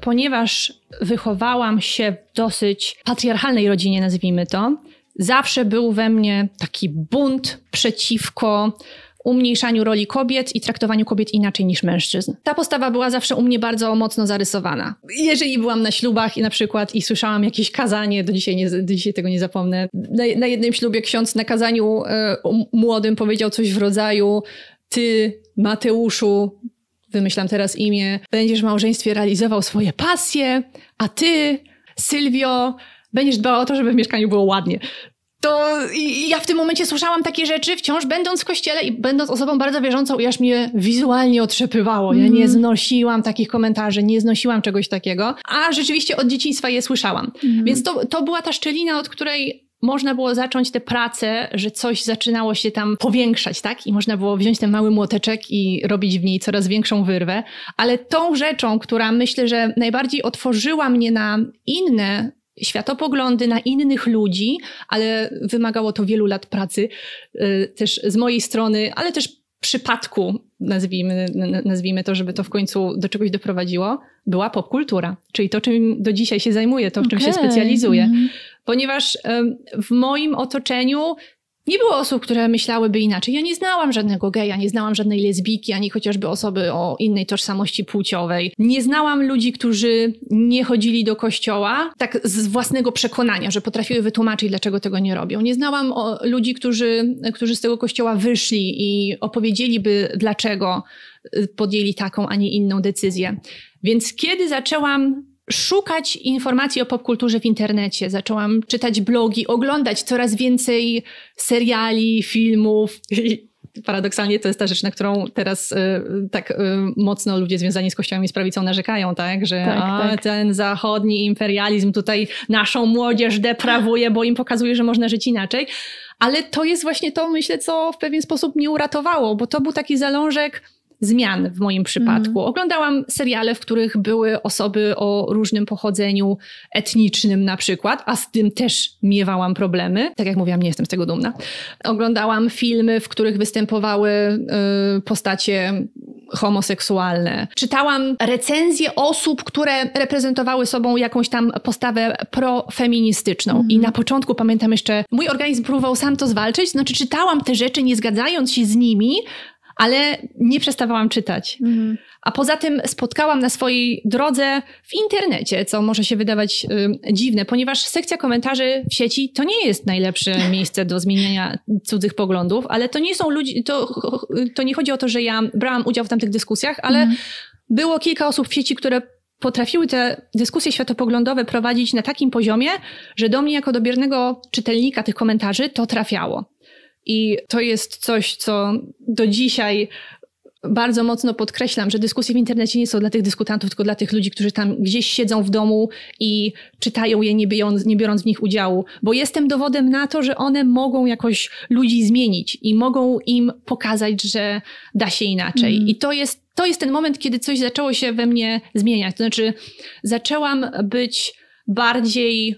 ponieważ wychowałam się w dosyć patriarchalnej rodzinie, nazwijmy to, zawsze był we mnie taki bunt przeciwko umniejszaniu roli kobiet i traktowaniu kobiet inaczej niż mężczyzn. Ta postawa była zawsze u mnie bardzo mocno zarysowana. Jeżeli byłam na ślubach i na przykład i słyszałam jakieś kazanie, do dzisiaj, nie, do dzisiaj tego nie zapomnę, na, na jednym ślubie ksiądz na kazaniu e, młodym powiedział coś w rodzaju ty, Mateuszu, wymyślam teraz imię, będziesz w małżeństwie realizował swoje pasje, a ty, Sylwio, będziesz dbał o to, żeby w mieszkaniu było ładnie to ja w tym momencie słyszałam takie rzeczy, wciąż będąc w kościele i będąc osobą bardzo wierzącą, i aż mnie wizualnie otrzepywało. Ja nie mhm. znosiłam takich komentarzy, nie znosiłam czegoś takiego, a rzeczywiście od dzieciństwa je słyszałam. Mm. Więc to, to była ta szczelina, od której można było zacząć tę pracę, że coś zaczynało się tam powiększać, tak? I można było wziąć ten mały młoteczek i robić w niej coraz większą wyrwę. Ale tą rzeczą, która myślę, że najbardziej otworzyła mnie na inne światopoglądy na innych ludzi, ale wymagało to wielu lat pracy y, też z mojej strony, ale też przypadku, nazwijmy, nazwijmy to, żeby to w końcu do czegoś doprowadziło, była popkultura. Czyli to, czym do dzisiaj się zajmuję, to, w czym okay. się specjalizuję. Mm. Ponieważ w moim otoczeniu nie było osób, które myślałyby inaczej. Ja nie znałam żadnego geja, nie znałam żadnej lesbijki, ani chociażby osoby o innej tożsamości płciowej. Nie znałam ludzi, którzy nie chodzili do kościoła tak z własnego przekonania, że potrafiły wytłumaczyć, dlaczego tego nie robią. Nie znałam ludzi, którzy, którzy z tego kościoła wyszli i opowiedzieliby, dlaczego podjęli taką, a nie inną decyzję. Więc kiedy zaczęłam szukać informacji o popkulturze w internecie. Zaczęłam czytać blogi, oglądać coraz więcej seriali, filmów. paradoksalnie to jest ta rzecz, na którą teraz y, tak y, mocno ludzie związani z kościołem i z prawicą narzekają, tak? Że tak, a, tak. ten zachodni imperializm tutaj naszą młodzież deprawuje, bo im pokazuje, że można żyć inaczej. Ale to jest właśnie to, myślę, co w pewien sposób mnie uratowało, bo to był taki zalążek zmian w moim przypadku. Mm. Oglądałam seriale, w których były osoby o różnym pochodzeniu etnicznym na przykład, a z tym też miewałam problemy. Tak jak mówiłam, nie jestem z tego dumna. Oglądałam filmy, w których występowały y, postacie homoseksualne. Czytałam recenzje osób, które reprezentowały sobą jakąś tam postawę profeministyczną. Mm. I na początku pamiętam jeszcze, mój organizm próbował sam to zwalczyć, znaczy czytałam te rzeczy, nie zgadzając się z nimi, ale nie przestawałam czytać. Mhm. A poza tym spotkałam na swojej drodze w internecie, co może się wydawać y, dziwne, ponieważ sekcja komentarzy w sieci to nie jest najlepsze miejsce do zmieniania cudzych poglądów, ale to nie są ludzie, to, to nie chodzi o to, że ja brałam udział w tamtych dyskusjach, ale mhm. było kilka osób w sieci, które potrafiły te dyskusje światopoglądowe prowadzić na takim poziomie, że do mnie jako do biernego czytelnika tych komentarzy to trafiało. I to jest coś, co do dzisiaj bardzo mocno podkreślam, że dyskusje w internecie nie są dla tych dyskutantów, tylko dla tych ludzi, którzy tam gdzieś siedzą w domu i czytają je, nie biorąc, nie biorąc w nich udziału. Bo jestem dowodem na to, że one mogą jakoś ludzi zmienić i mogą im pokazać, że da się inaczej. Mm. I to jest, to jest ten moment, kiedy coś zaczęło się we mnie zmieniać. To znaczy, zaczęłam być bardziej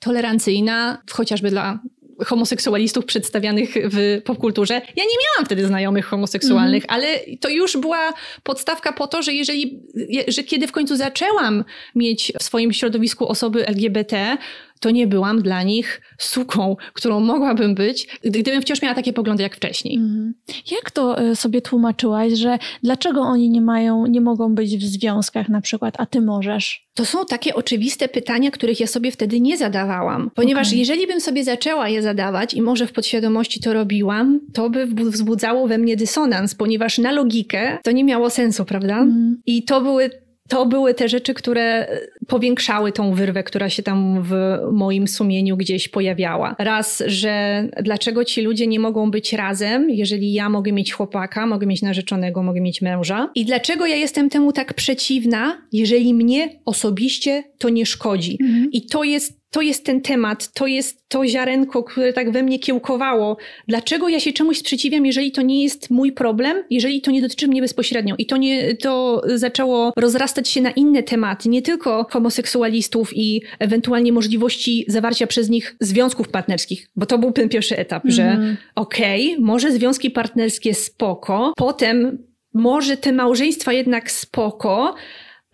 tolerancyjna, chociażby dla homoseksualistów przedstawianych w popkulturze. Ja nie miałam wtedy znajomych homoseksualnych, mm. ale to już była podstawka po to, że jeżeli, że kiedy w końcu zaczęłam mieć w swoim środowisku osoby LGBT, to nie byłam dla nich suką, którą mogłabym być, gdybym wciąż miała takie poglądy jak wcześniej. Mhm. Jak to e, sobie tłumaczyłaś, że dlaczego oni nie mają, nie mogą być w związkach na przykład, a ty możesz? To są takie oczywiste pytania, których ja sobie wtedy nie zadawałam. Ponieważ okay. jeżeli bym sobie zaczęła je zadawać i może w podświadomości to robiłam, to by wzbudzało we mnie dysonans, ponieważ na logikę to nie miało sensu, prawda? Mm. I to były to były te rzeczy, które powiększały tą wyrwę, która się tam w moim sumieniu gdzieś pojawiała. Raz, że dlaczego ci ludzie nie mogą być razem, jeżeli ja mogę mieć chłopaka, mogę mieć narzeczonego, mogę mieć męża. I dlaczego ja jestem temu tak przeciwna, jeżeli mnie osobiście to nie szkodzi. Mhm. I to jest to jest ten temat, to jest to ziarenko, które tak we mnie kiełkowało. Dlaczego ja się czemuś sprzeciwiam, jeżeli to nie jest mój problem, jeżeli to nie dotyczy mnie bezpośrednio? I to, nie, to zaczęło rozrastać się na inne tematy, nie tylko homoseksualistów i ewentualnie możliwości zawarcia przez nich związków partnerskich, bo to był ten pierwszy etap, mm. że mhm. okej, okay, może związki partnerskie spoko, potem może te małżeństwa jednak spoko,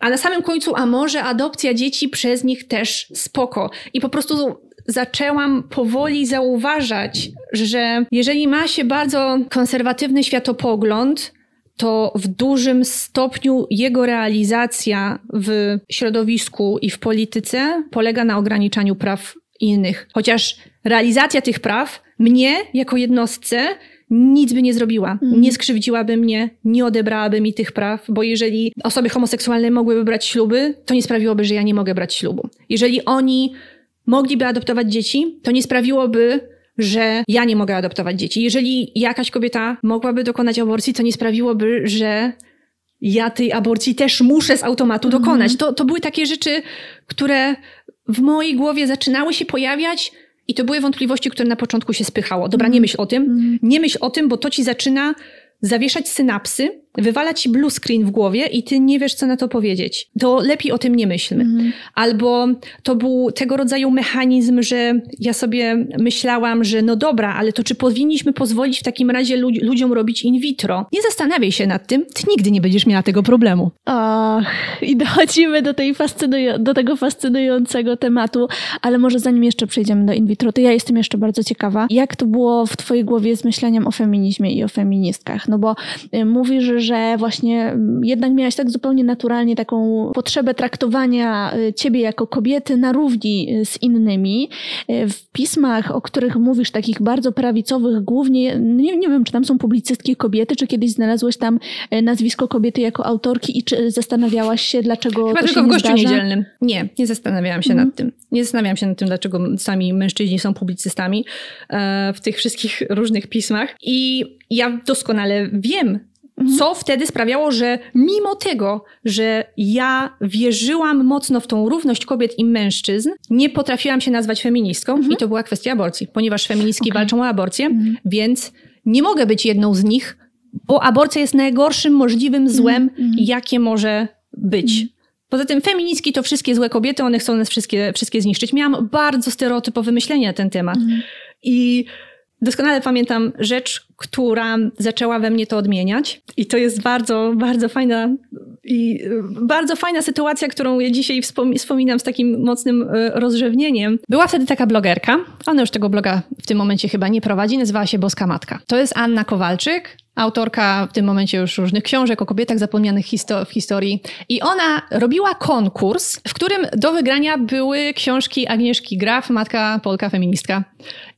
a na samym końcu, a może adopcja dzieci przez nich też spoko. I po prostu zaczęłam powoli zauważać, że jeżeli ma się bardzo konserwatywny światopogląd, to w dużym stopniu jego realizacja w środowisku i w polityce polega na ograniczaniu praw innych. Chociaż realizacja tych praw mnie jako jednostce nic by nie zrobiła. Mhm. Nie skrzywdziłaby mnie, nie odebrałaby mi tych praw, bo jeżeli osoby homoseksualne mogłyby brać śluby, to nie sprawiłoby, że ja nie mogę brać ślubu. Jeżeli oni mogliby adoptować dzieci, to nie sprawiłoby, że ja nie mogę adoptować dzieci. Jeżeli jakaś kobieta mogłaby dokonać aborcji, to nie sprawiłoby, że ja tej aborcji też muszę z automatu mhm. dokonać. To, to były takie rzeczy, które w mojej głowie zaczynały się pojawiać i to były wątpliwości, które na początku się spychało. Dobra, nie mhm. myśl o tym, mhm. nie myśl o tym, bo to ci zaczyna zawieszać synapsy wywala ci blue screen w głowie i ty nie wiesz, co na to powiedzieć. To lepiej o tym nie myślmy. Mhm. Albo to był tego rodzaju mechanizm, że ja sobie myślałam, że no dobra, ale to czy powinniśmy pozwolić w takim razie ludziom robić in vitro? Nie zastanawiaj się nad tym, ty nigdy nie będziesz miała tego problemu. Ach, i dochodzimy do, tej fascynuj- do tego fascynującego tematu, ale może zanim jeszcze przejdziemy do in vitro, to ja jestem jeszcze bardzo ciekawa, jak to było w twojej głowie z myśleniem o feminizmie i o feministkach? No bo y, mówisz, że właśnie mm, jednak miałaś tak zupełnie naturalnie taką potrzebę traktowania y, ciebie jako kobiety na równi y, z innymi. W pismach, o których mówisz, takich bardzo prawicowych, głównie, nie, nie wiem, czy tam są publicystki kobiety, czy kiedyś znalazłeś tam nazwisko kobiety jako autorki i czy zastanawiałaś się, dlaczego Chyba to tylko w Gościu zdarza? Niedzielnym. Nie, nie zastanawiałam się mm. nad tym. Nie zastanawiałam się nad tym, dlaczego sami mężczyźni są publicystami e, w tych wszystkich różnych pismach. I ja doskonale wiem, mhm. co wtedy sprawiało, że mimo tego, że ja wierzyłam mocno w tą równość kobiet i mężczyzn, nie potrafiłam się nazwać feministką mhm. i to była kwestia aborcji, ponieważ feministki okay. walczą o aborcję, mhm. więc nie mogę być jedną z nich, bo aborcja jest najgorszym możliwym złem, jakie może być. Poza tym feministki to wszystkie złe kobiety, one chcą nas wszystkie, wszystkie zniszczyć. Miałam bardzo stereotypowe myślenie na ten temat. I Doskonale pamiętam rzecz, która zaczęła we mnie to odmieniać. I to jest bardzo, bardzo fajna i bardzo fajna sytuacja, którą ja dzisiaj wspominam z takim mocnym e, rozrzewnieniem. Była wtedy taka blogerka. Ona już tego bloga w tym momencie chyba nie prowadzi. Nazywała się Boska Matka. To jest Anna Kowalczyk autorka w tym momencie już różnych książek o kobietach zapomnianych histo w historii. I ona robiła konkurs, w którym do wygrania były książki Agnieszki Graf, matka Polka, feministka.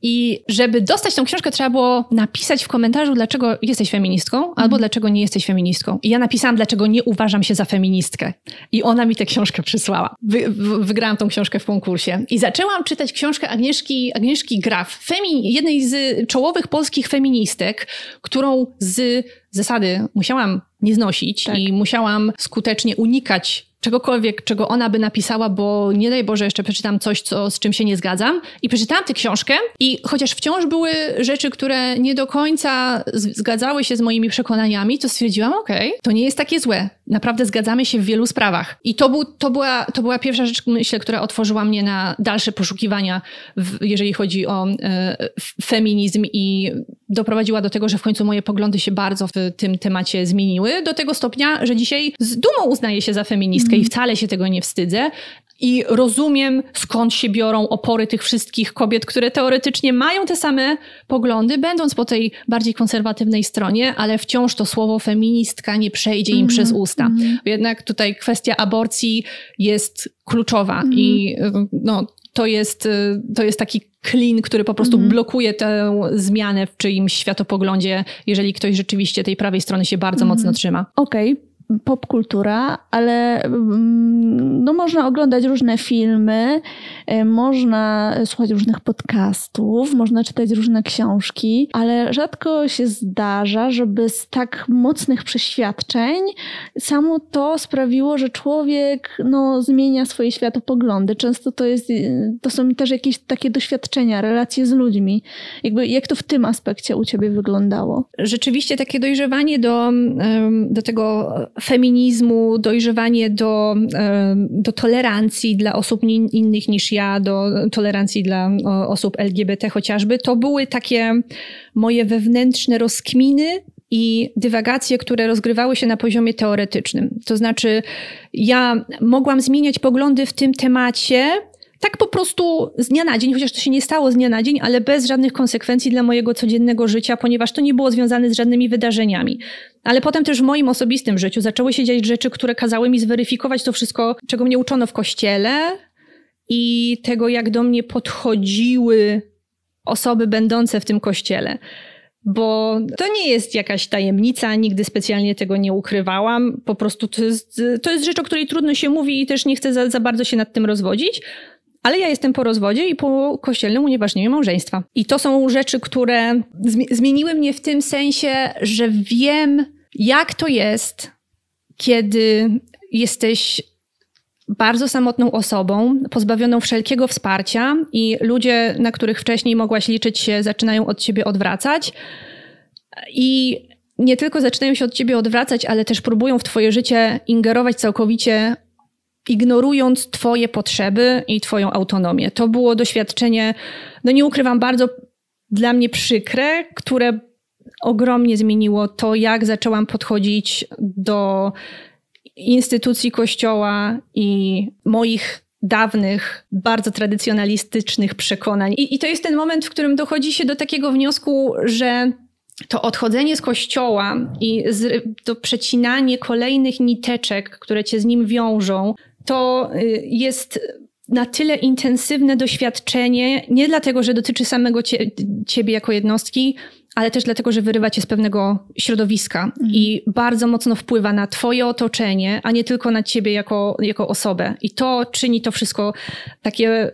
I żeby dostać tą książkę, trzeba było napisać w komentarzu, dlaczego jesteś feministką, albo mhm. dlaczego nie jesteś feministką. I ja napisałam, dlaczego nie uważam się za feministkę. I ona mi tę książkę przysłała. Wy, wygrałam tą książkę w konkursie. I zaczęłam czytać książkę Agnieszki, Agnieszki Graf, femi, jednej z czołowych polskich feministek, którą z zasady musiałam nie znosić tak. i musiałam skutecznie unikać czegokolwiek, czego ona by napisała, bo nie daj Boże, jeszcze przeczytam coś, co, z czym się nie zgadzam. I przeczytałam tę książkę i chociaż wciąż były rzeczy, które nie do końca zgadzały się z moimi przekonaniami, to stwierdziłam, okej, okay, to nie jest takie złe. Naprawdę zgadzamy się w wielu sprawach. I to, był, to, była, to była pierwsza rzecz, myślę, która otworzyła mnie na dalsze poszukiwania, w, jeżeli chodzi o e, feminizm i doprowadziła do tego, że w końcu moje poglądy się bardzo w tym temacie zmieniły, do tego stopnia, że dzisiaj z dumą uznaję się za feministkę i wcale się tego nie wstydzę. I rozumiem, skąd się biorą opory tych wszystkich kobiet, które teoretycznie mają te same poglądy, będąc po tej bardziej konserwatywnej stronie, ale wciąż to słowo feministka nie przejdzie im mm -hmm. przez usta. Mm -hmm. Jednak tutaj kwestia aborcji jest kluczowa mm -hmm. i no, to jest, to jest taki klin, który po prostu -hmm. blokuje tę zmianę w czyimś światopoglądzie, jeżeli ktoś rzeczywiście tej prawej strony się bardzo -hmm. mocno trzyma. Okej, okay popkultura, ale mm, no, można oglądać różne filmy, e, można słuchać różnych podcastów, można czytać różne książki, ale rzadko się zdarza, żeby z tak mocnych przeświadczeń samo to sprawiło, że człowiek no, zmienia swoje światopoglądy. Często to, jest, to są też jakieś takie doświadczenia, relacje z ludźmi. Jakby, jak to w tym aspekcie u ciebie wyglądało? Rzeczywiście takie dojrzewanie do, do tego feminizmu, dojrzewanie do, do tolerancji dla osób innych niż ja, do tolerancji dla osób LGBT chociażby, to były takie moje wewnętrzne rozkminy i dywagacje, które rozgrywały się na poziomie teoretycznym. To znaczy, ja mogłam zmieniać poglądy w tym temacie, tak po prostu z dnia na dzień, chociaż to się nie stało z dnia na dzień, ale bez żadnych konsekwencji dla mojego codziennego życia, ponieważ to nie było związane z żadnymi wydarzeniami. Ale potem też w moim osobistym życiu zaczęły się dziać rzeczy, które kazały mi zweryfikować to wszystko, czego mnie uczono w kościele i tego, jak do mnie podchodziły osoby będące w tym kościele bo to nie jest jakaś tajemnica, nigdy specjalnie tego nie ukrywałam. Po prostu to jest, to jest rzecz, o której trudno się mówi i też nie chcę za, za bardzo się nad tym rozwodzić. Ale ja jestem po rozwodzie i po kościelnym unieważnieniu małżeństwa. I to są rzeczy, które zmieniły mnie w tym sensie, że wiem, jak to jest, kiedy jesteś bardzo samotną osobą, pozbawioną wszelkiego wsparcia i ludzie, na których wcześniej mogłaś liczyć się, zaczynają od ciebie odwracać. I nie tylko zaczynają się od ciebie odwracać, ale też próbują w twoje życie ingerować całkowicie, ignorując twoje potrzeby i twoją autonomię. To było doświadczenie, no nie ukrywam, bardzo dla mnie przykre, które ogromnie zmieniło to, jak zaczęłam podchodzić do instytucji kościoła i moich dawnych, bardzo tradycjonalistycznych przekonań. I, I, to jest ten moment, w którym dochodzi się do takiego wniosku, że to odchodzenie z kościoła i z, to przecinanie kolejnych niteczek, które cię z nim wiążą, to y, jest na tyle intensywne doświadczenie, nie dlatego, że dotyczy samego cie, ciebie jako jednostki, ale też dlatego, że wyrywa cię z pewnego środowiska mhm. i bardzo mocno wpływa na twoje otoczenie, a nie tylko na ciebie jako, jako osobę. I to czyni to wszystko takie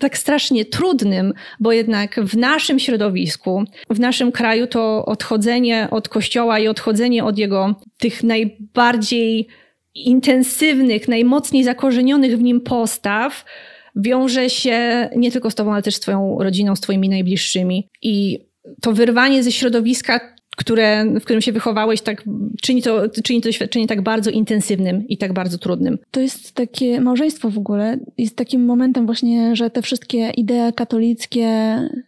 tak strasznie trudnym, bo jednak w naszym środowisku, w naszym kraju to odchodzenie od kościoła i odchodzenie od jego tych najbardziej intensywnych, najmocniej zakorzenionych w nim postaw wiąże się nie tylko z tobą, ale też z twoją rodziną, z twoimi najbliższymi. I to wyrwanie ze środowiska, które, w którym się wychowałeś, tak, czyni, to, czyni to doświadczenie tak bardzo intensywnym i tak bardzo trudnym. To jest takie małżeństwo w ogóle. Jest takim momentem właśnie, że te wszystkie idee katolickie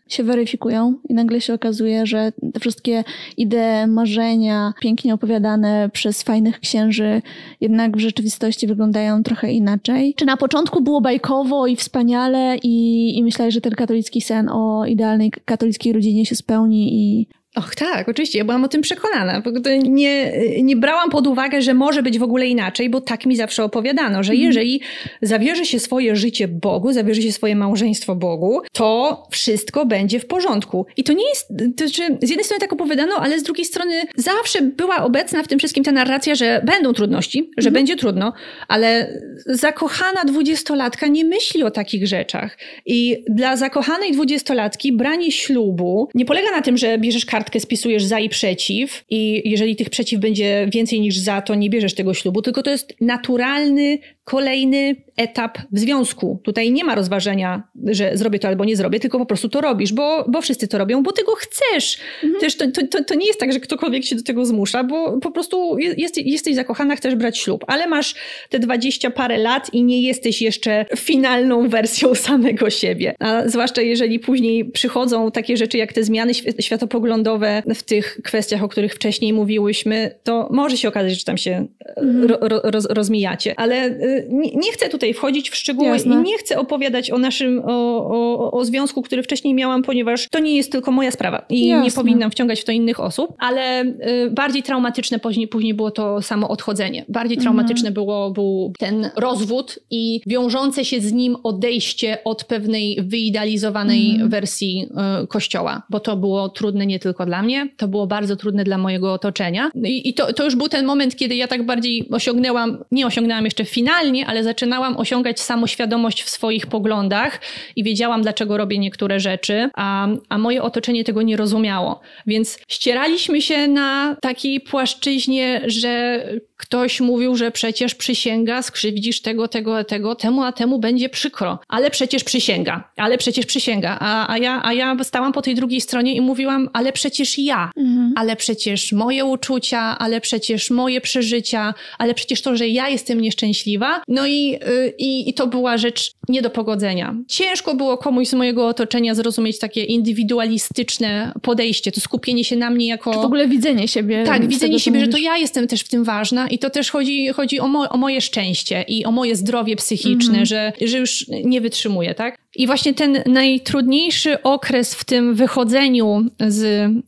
się weryfikują i nagle się okazuje, że te wszystkie idee, marzenia, pięknie opowiadane przez fajnych księży, jednak w rzeczywistości wyglądają trochę inaczej. Czy na początku było bajkowo i wspaniale i, i myślałeś, że ten katolicki sen o idealnej katolickiej rodzinie się spełni i Och, tak, oczywiście. Ja byłam o tym przekonana. Nie, nie brałam pod uwagę, że może być w ogóle inaczej, bo tak mi zawsze opowiadano, że mhm. jeżeli zawierzy się swoje życie Bogu, zawierzy się swoje małżeństwo Bogu, to wszystko będzie w porządku. I to nie jest, to znaczy, z jednej strony tak opowiadano, ale z drugiej strony zawsze była obecna w tym wszystkim ta narracja, że będą trudności, że mhm. będzie trudno, ale zakochana dwudziestolatka nie myśli o takich rzeczach. I dla zakochanej dwudziestolatki branie ślubu nie polega na tym, że bierzesz kartę kartkę spisujesz za i przeciw i jeżeli tych przeciw będzie więcej niż za, to nie bierzesz tego ślubu, tylko to jest naturalny kolejny etap w związku. Tutaj nie ma rozważenia, że zrobię to albo nie zrobię, tylko po prostu to robisz, bo, bo wszyscy to robią, bo ty go chcesz. Mhm. Też to, to, to nie jest tak, że ktokolwiek się do tego zmusza, bo po prostu jest, jesteś zakochana, chcesz brać ślub, ale masz te dwadzieścia parę lat i nie jesteś jeszcze finalną wersją samego siebie. A zwłaszcza jeżeli później przychodzą takie rzeczy jak te zmiany światopoglądowe w tych kwestiach, o których wcześniej mówiłyśmy, to może się okazać, że tam się mhm. ro, ro, rozmijacie. Ale y, nie, nie, chcę tutaj wchodzić w szczegóły Jasne. i nie chcę opowiadać o naszym, o, o, o, związku, który wcześniej miałam, ponieważ to nie jest tylko moja sprawa i Jasne. nie powinnam wciągać w to innych osób, ale y, bardziej traumatyczne później, później było to samo odchodzenie. Bardziej traumatyczne mhm. było, był ten rozwód i wiążące się z nim odejście od pewnej wyidealizowanej mhm. wersji y, kościoła, bo to było trudne nie tylko dla mnie, to było bardzo trudne dla mojego otoczenia. I, i to, to już był ten moment, kiedy ja tak bardziej osiągnęłam, nie osiągnęłam jeszcze finalnie, ale zaczynałam osiągać samoświadomość w swoich poglądach i wiedziałam, dlaczego robię niektóre rzeczy, a, a moje otoczenie tego nie rozumiało. Więc ścieraliśmy się na takiej płaszczyźnie, że ktoś mówił, że przecież przysięga, skrzywdzisz tego, tego, tego, temu, a temu będzie przykro. Ale przecież przysięga, ale przecież przysięga. A, a, ja, a ja stałam po tej drugiej stronie i mówiłam, ale przecież ja, mhm. ale przecież moje uczucia, ale przecież moje przeżycia, ale przecież to, że ja jestem nieszczęśliwa. No i, y, i, i to była rzecz nie do pogodzenia. Ciężko było komuś z mojego otoczenia zrozumieć takie indywidualistyczne podejście, to skupienie się na mnie jako... Czy w ogóle widzenie siebie. Tak, widzenie siebie, że to ja jestem też w tym ważna i to też chodzi, chodzi o, mo o moje szczęście i o moje zdrowie psychiczne, mm -hmm. że, że już nie wytrzymuję, tak? I właśnie ten najtrudniejszy okres w tym wychodzeniu z, y,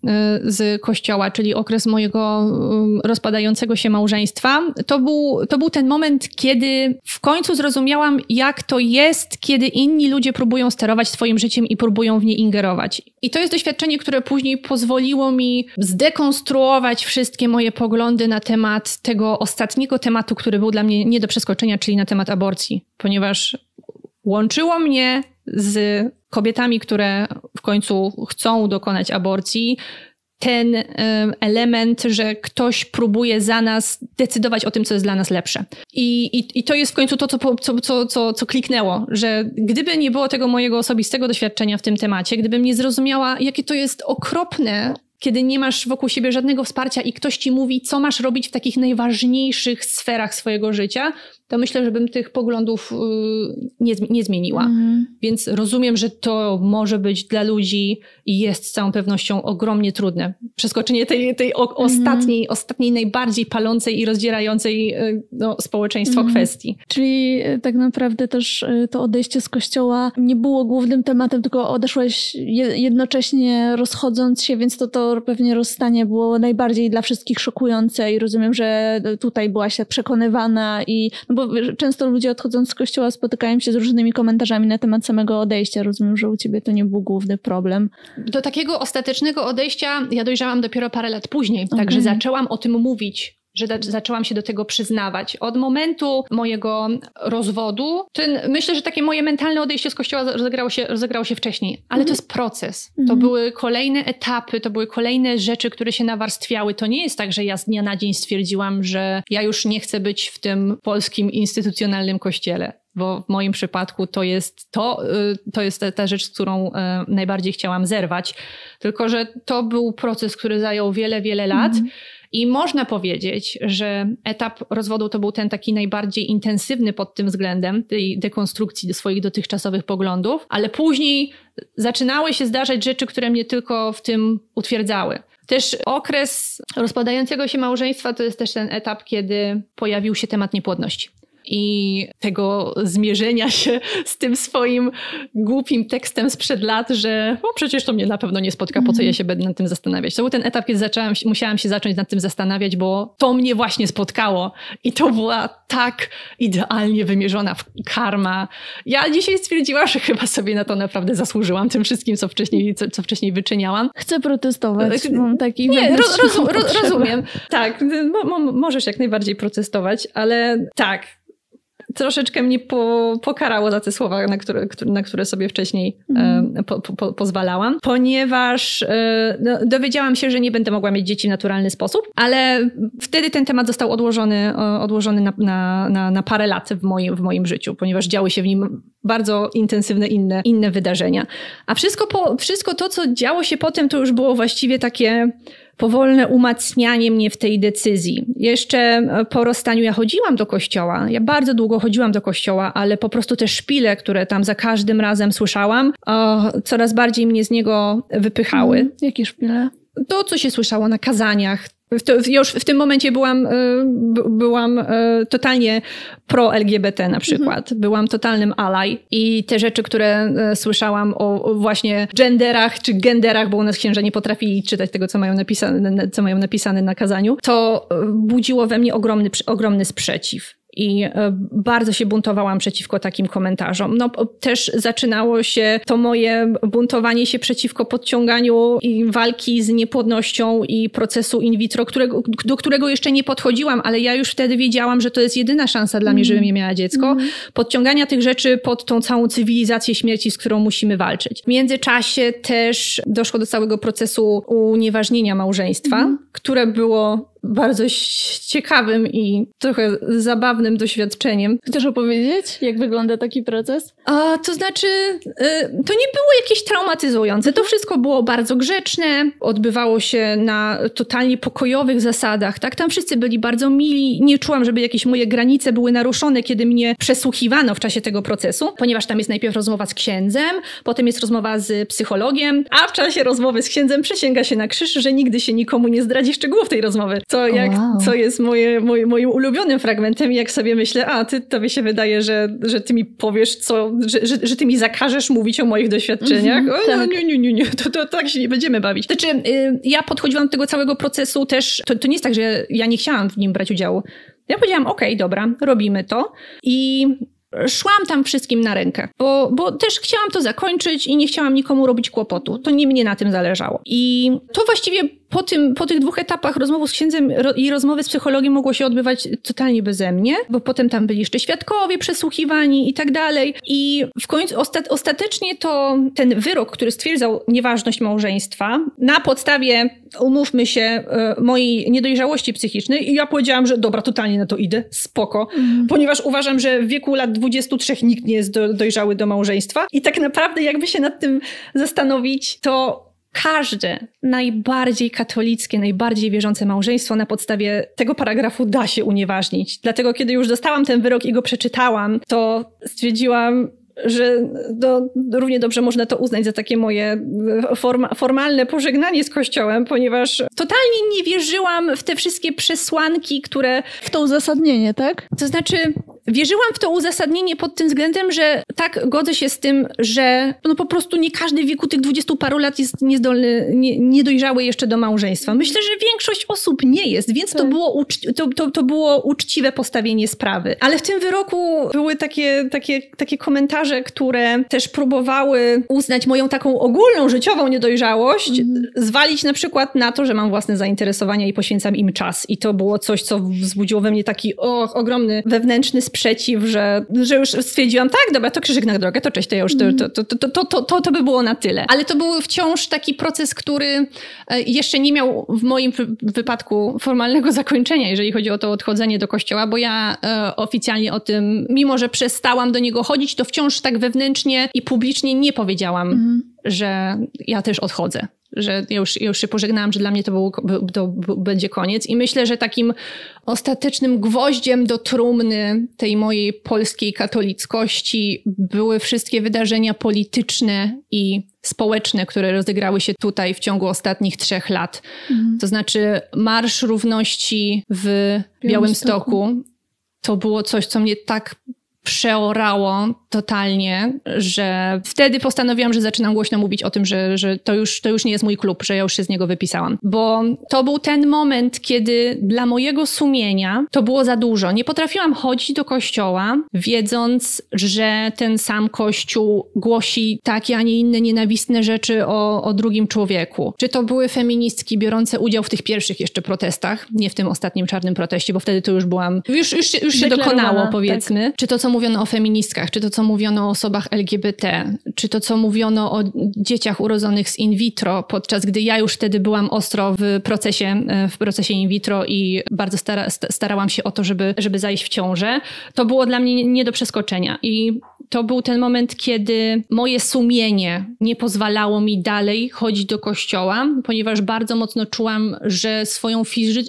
z kościoła, czyli okres mojego y, rozpadającego się małżeństwa, to był, to był ten moment, kiedy w końcu zrozumiałam, jak to jest, kiedy inni ludzie próbują sterować swoim życiem i próbują w nie ingerować. I to jest doświadczenie, które później pozwoliło mi zdekonstruować wszystkie moje poglądy na temat tego ostatniego tematu, który był dla mnie nie do przeskoczenia, czyli na temat aborcji, ponieważ łączyło mnie z kobietami, które w końcu chcą dokonać aborcji, ten element, że ktoś próbuje za nas decydować o tym, co jest dla nas lepsze. I, i, i to jest w końcu to, co, co, co, co, kliknęło, że gdyby nie było tego mojego osobistego doświadczenia w tym temacie, gdybym nie zrozumiała, jakie to jest okropne kiedy nie masz wokół siebie żadnego wsparcia i ktoś ci mówi, co masz robić w takich najważniejszych sferach swojego życia, to myślę, że bym tych poglądów y, nie, nie zmieniła. Mhm. Więc rozumiem, że to może być dla ludzi i jest z całą pewnością ogromnie trudne. Przeskoczenie tej, tej o, mhm. ostatniej, ostatniej, najbardziej palącej i rozdzierającej y, no, społeczeństwo mhm. kwestii. Czyli y, tak naprawdę też to odejście z kościoła nie było głównym tematem, tylko odeszłeś jednocześnie rozchodząc się, więc to, to pewnie rozstanie było najbardziej dla wszystkich szokujące i rozumiem, że tutaj byłaś przekonywana i no bo często ludzie odchodząc z kościoła spotykają się z różnymi komentarzami na temat samego odejścia. Rozumiem, że u ciebie to nie był główny problem. Do takiego ostatecznego odejścia ja dojrzałam dopiero parę lat później, okay. także zaczęłam o tym mówić że zaczęłam się do tego przyznawać. Od momentu mojego rozwodu, ten, myślę, że takie moje mentalne odejście z kościoła rozegrało się, rozegrało się wcześniej, ale to jest proces. To mhm. były kolejne etapy, to były kolejne rzeczy, które się nawarstwiały. To nie jest tak, że ja z dnia na dzień stwierdziłam, że ja już nie chcę być w tym polskim instytucjonalnym kościele bo w moim przypadku to jest to, y, to jest ta, rzecz, z którą y, najbardziej chciałam zerwać. Tylko, że to był proces, który zajął wiele, wiele lat. Mm. I można powiedzieć, że etap rozwodu to był ten taki najbardziej intensywny pod tym względem, tej dekonstrukcji swoich dotychczasowych poglądów, ale później zaczynały się zdarzać rzeczy, które mnie tylko w tym utwierdzały. Też okres rozpadającego się małżeństwa to jest też ten etap, kiedy pojawił się temat niepłodności i tego zmierzenia się z tym swoim głupim tekstem sprzed lat, że o, przecież to mnie na pewno nie spotka, po co ja się będę nad tym zastanawiać. To był ten etap, kiedy zaczęłam, musiałam się zacząć nad tym zastanawiać, bo to mnie właśnie spotkało i to była tak idealnie wymierzona karma. Ja dzisiaj stwierdziłam, że chyba sobie na to naprawdę zasłużyłam tym wszystkim, co wcześniej, co, co wcześniej wyczyniałam. Chcę protestować. Mam taki nie, roz, rozum, rozumiem. Tak, możesz jak najbardziej protestować, ale tak, troszeczkę mnie po, pokarało za te słowa, na które, na które sobie wcześniej mm. po, po, pozwalałam, ponieważ e, no, dowiedziałam się, że nie będę mogła mieć dzieci w naturalny sposób, ale wtedy ten temat został odłożony, odłożony na, na, na, na parę lat w moim, w moim życiu, ponieważ działy się w nim bardzo intensywne inne, inne wydarzenia. A wszystko, po, wszystko to, co działo się potem, to już było właściwie takie powolne umacnianie mnie w tej decyzji. Jeszcze e, po rozstaniu ja chodziłam do kościoła. Ja bardzo długo chodziłam do kościoła, ale po prostu te szpile, które tam za każdym razem słyszałam, o, coraz bardziej mnie z niego wypychały. Mm, jakie szpile? To, co się słyszało na kazaniach, w już w tym momencie byłam, e, byłam e, totalnie pro-LGBT na przykład. Mhm. Byłam totalnym ally i te rzeczy, które e, słyszałam o właśnie genderach czy genderach, bo u nas księża nie potrafili czytać tego, co mają napisane, co mają napisane na kazaniu, to budziło we mnie ogromny, ogromny sprzeciw i e, bardzo się buntowałam przeciwko takim komentarzom. No też zaczynało się to moje buntowanie się przeciwko podciąganiu i walki z niepłodnością i procesu in vitro, którego, do którego jeszcze nie podchodziłam, ale ja już wtedy wiedziałam, że to jest jedyna szansa dla mnie, żebym nie miała dziecko. Mm. Podciągania tych rzeczy pod tą całą cywilizację śmierci, z którą musimy walczyć. W międzyczasie też doszło do całego procesu unieważnienia małżeństwa, mm. które było bardzo ciekawym i trochę zabawnym doświadczeniem. Chcesz opowiedzieć, jak wygląda taki proces? A, to znaczy, y, to nie było jakieś traumatyzujące. To wszystko było bardzo grzeczne, odbywało się na totalnie pokojowych zasadach. Tak, tam wszyscy byli bardzo mili. Nie czułam, żeby jakieś moje granice były naruszone, kiedy mnie przesłuchiwano w czasie tego procesu, ponieważ tam jest najpierw rozmowa z księdzem, potem jest rozmowa z psychologiem, a w czasie rozmowy z księdzem przysięga się na krzyż, że nigdy się nikomu nie zdradzi szczegółów tej rozmowy co, jak, wow. co jest moje, moje, moim ulubionym fragmentem i jak sobie myślę, a ty, tobie się wydaje, że, że ty mi powiesz, co, że, że, że ty mi zakażesz mówić o moich doświadczeniach. Mm -hmm, o, tak. Nie, nie, nie, nie, to, to tak się nie będziemy bawić. Znaczy, y, ja podchodziłam do tego całego procesu też, to, to nie jest tak, że ja nie chciałam w nim brać udziału. Ja powiedziałam, okej, okay, dobra, robimy to i szłam tam wszystkim na rękę, bo, bo też chciałam to zakończyć i nie chciałam nikomu robić kłopotu. To nie mnie na tym zależało. I to właściwie po, tym, po tych dwóch etapach rozmowy z księdzem i rozmowy z psychologiem mogło się odbywać totalnie beze mnie, bo potem tam byli jeszcze świadkowie przesłuchiwani i tak dalej. I w końcu ostat, ostatecznie to ten wyrok, który stwierdzał nieważność małżeństwa na podstawie, umówmy się, e, mojej niedojrzałości psychicznej i ja powiedziałam, że dobra, totalnie na to idę, spoko, mm. ponieważ uważam, że w wieku lat 23 nikt nie jest do, dojrzały do małżeństwa i tak naprawdę jakby się nad tym zastanowić, to każde najbardziej katolickie, najbardziej wierzące małżeństwo na podstawie tego paragrafu da się unieważnić. Dlatego, kiedy już dostałam ten wyrok i go przeczytałam, to stwierdziłam, że do, równie dobrze można to uznać za takie moje forma, formalne pożegnanie z Kościołem, ponieważ totalnie nie wierzyłam w te wszystkie przesłanki, które. W to uzasadnienie, tak? To znaczy, wierzyłam w to uzasadnienie pod tym względem, że tak godzę się z tym, że no po prostu nie każdy w wieku tych dwudziestu paru lat jest niezdolny, nie, niedojrzały jeszcze do małżeństwa. Myślę, że większość osób nie jest, więc tak. to, było to, to, to było uczciwe postawienie sprawy. Ale w tym wyroku były takie, takie, takie komentarze, które też próbowały uznać moją taką ogólną życiową niedojrzałość, mm. zwalić na przykład na to, że mam własne zainteresowania i poświęcam im czas. I to było coś, co wzbudziło we mnie taki och, ogromny wewnętrzny sprzęt przeciw, że, że już stwierdziłam, tak, dobra, to krzyżyk na drogę, to cześć, to ja już, to, to, to, to, to, to, to by było na tyle. Ale to był wciąż taki proces, który jeszcze nie miał w moim wypadku formalnego zakończenia, jeżeli chodzi o to odchodzenie do kościoła, bo ja oficjalnie o tym, mimo że przestałam do niego chodzić, to wciąż tak wewnętrznie i publicznie nie powiedziałam, mhm. że ja też odchodzę że ja już, już się pożegnałam, że dla mnie to, był, to będzie koniec. I myślę, że takim ostatecznym gwoździem do trumny tej mojej polskiej katolickości były wszystkie wydarzenia polityczne i społeczne, które rozegrały się tutaj w ciągu ostatnich trzech lat. Mhm. To znaczy Marsz Równości w Białymstoku. To było coś, co mnie tak przeorało totalnie, że wtedy postanowiłam, że zaczynam głośno mówić o tym, że, że to, już, to już nie jest mój klub, że ja już się z niego wypisałam. Bo to był ten moment, kiedy dla mojego sumienia to było za dużo. Nie potrafiłam chodzić do kościoła, wiedząc, że ten sam kościół głosi takie, a nie inne nienawistne rzeczy o, o drugim człowieku. Czy to były feministki biorące udział w tych pierwszych jeszcze protestach, nie w tym ostatnim czarnym proteście, bo wtedy to już byłam, już, już, już się dokonało, tak. powiedzmy. Tak. Czy to, co mówiono o feministkach, czy to, co mówiono o osobach LGBT, czy to, co mówiono o dzieciach urodzonych z in vitro, podczas gdy ja już wtedy byłam ostro w procesie, w procesie in vitro i bardzo stara, starałam się o to, żeby, żeby zajść w ciążę, to było dla mnie nie do przeskoczenia. I to był ten moment, kiedy moje sumienie nie pozwalało mi dalej chodzić do kościoła, ponieważ bardzo mocno czułam, że swoją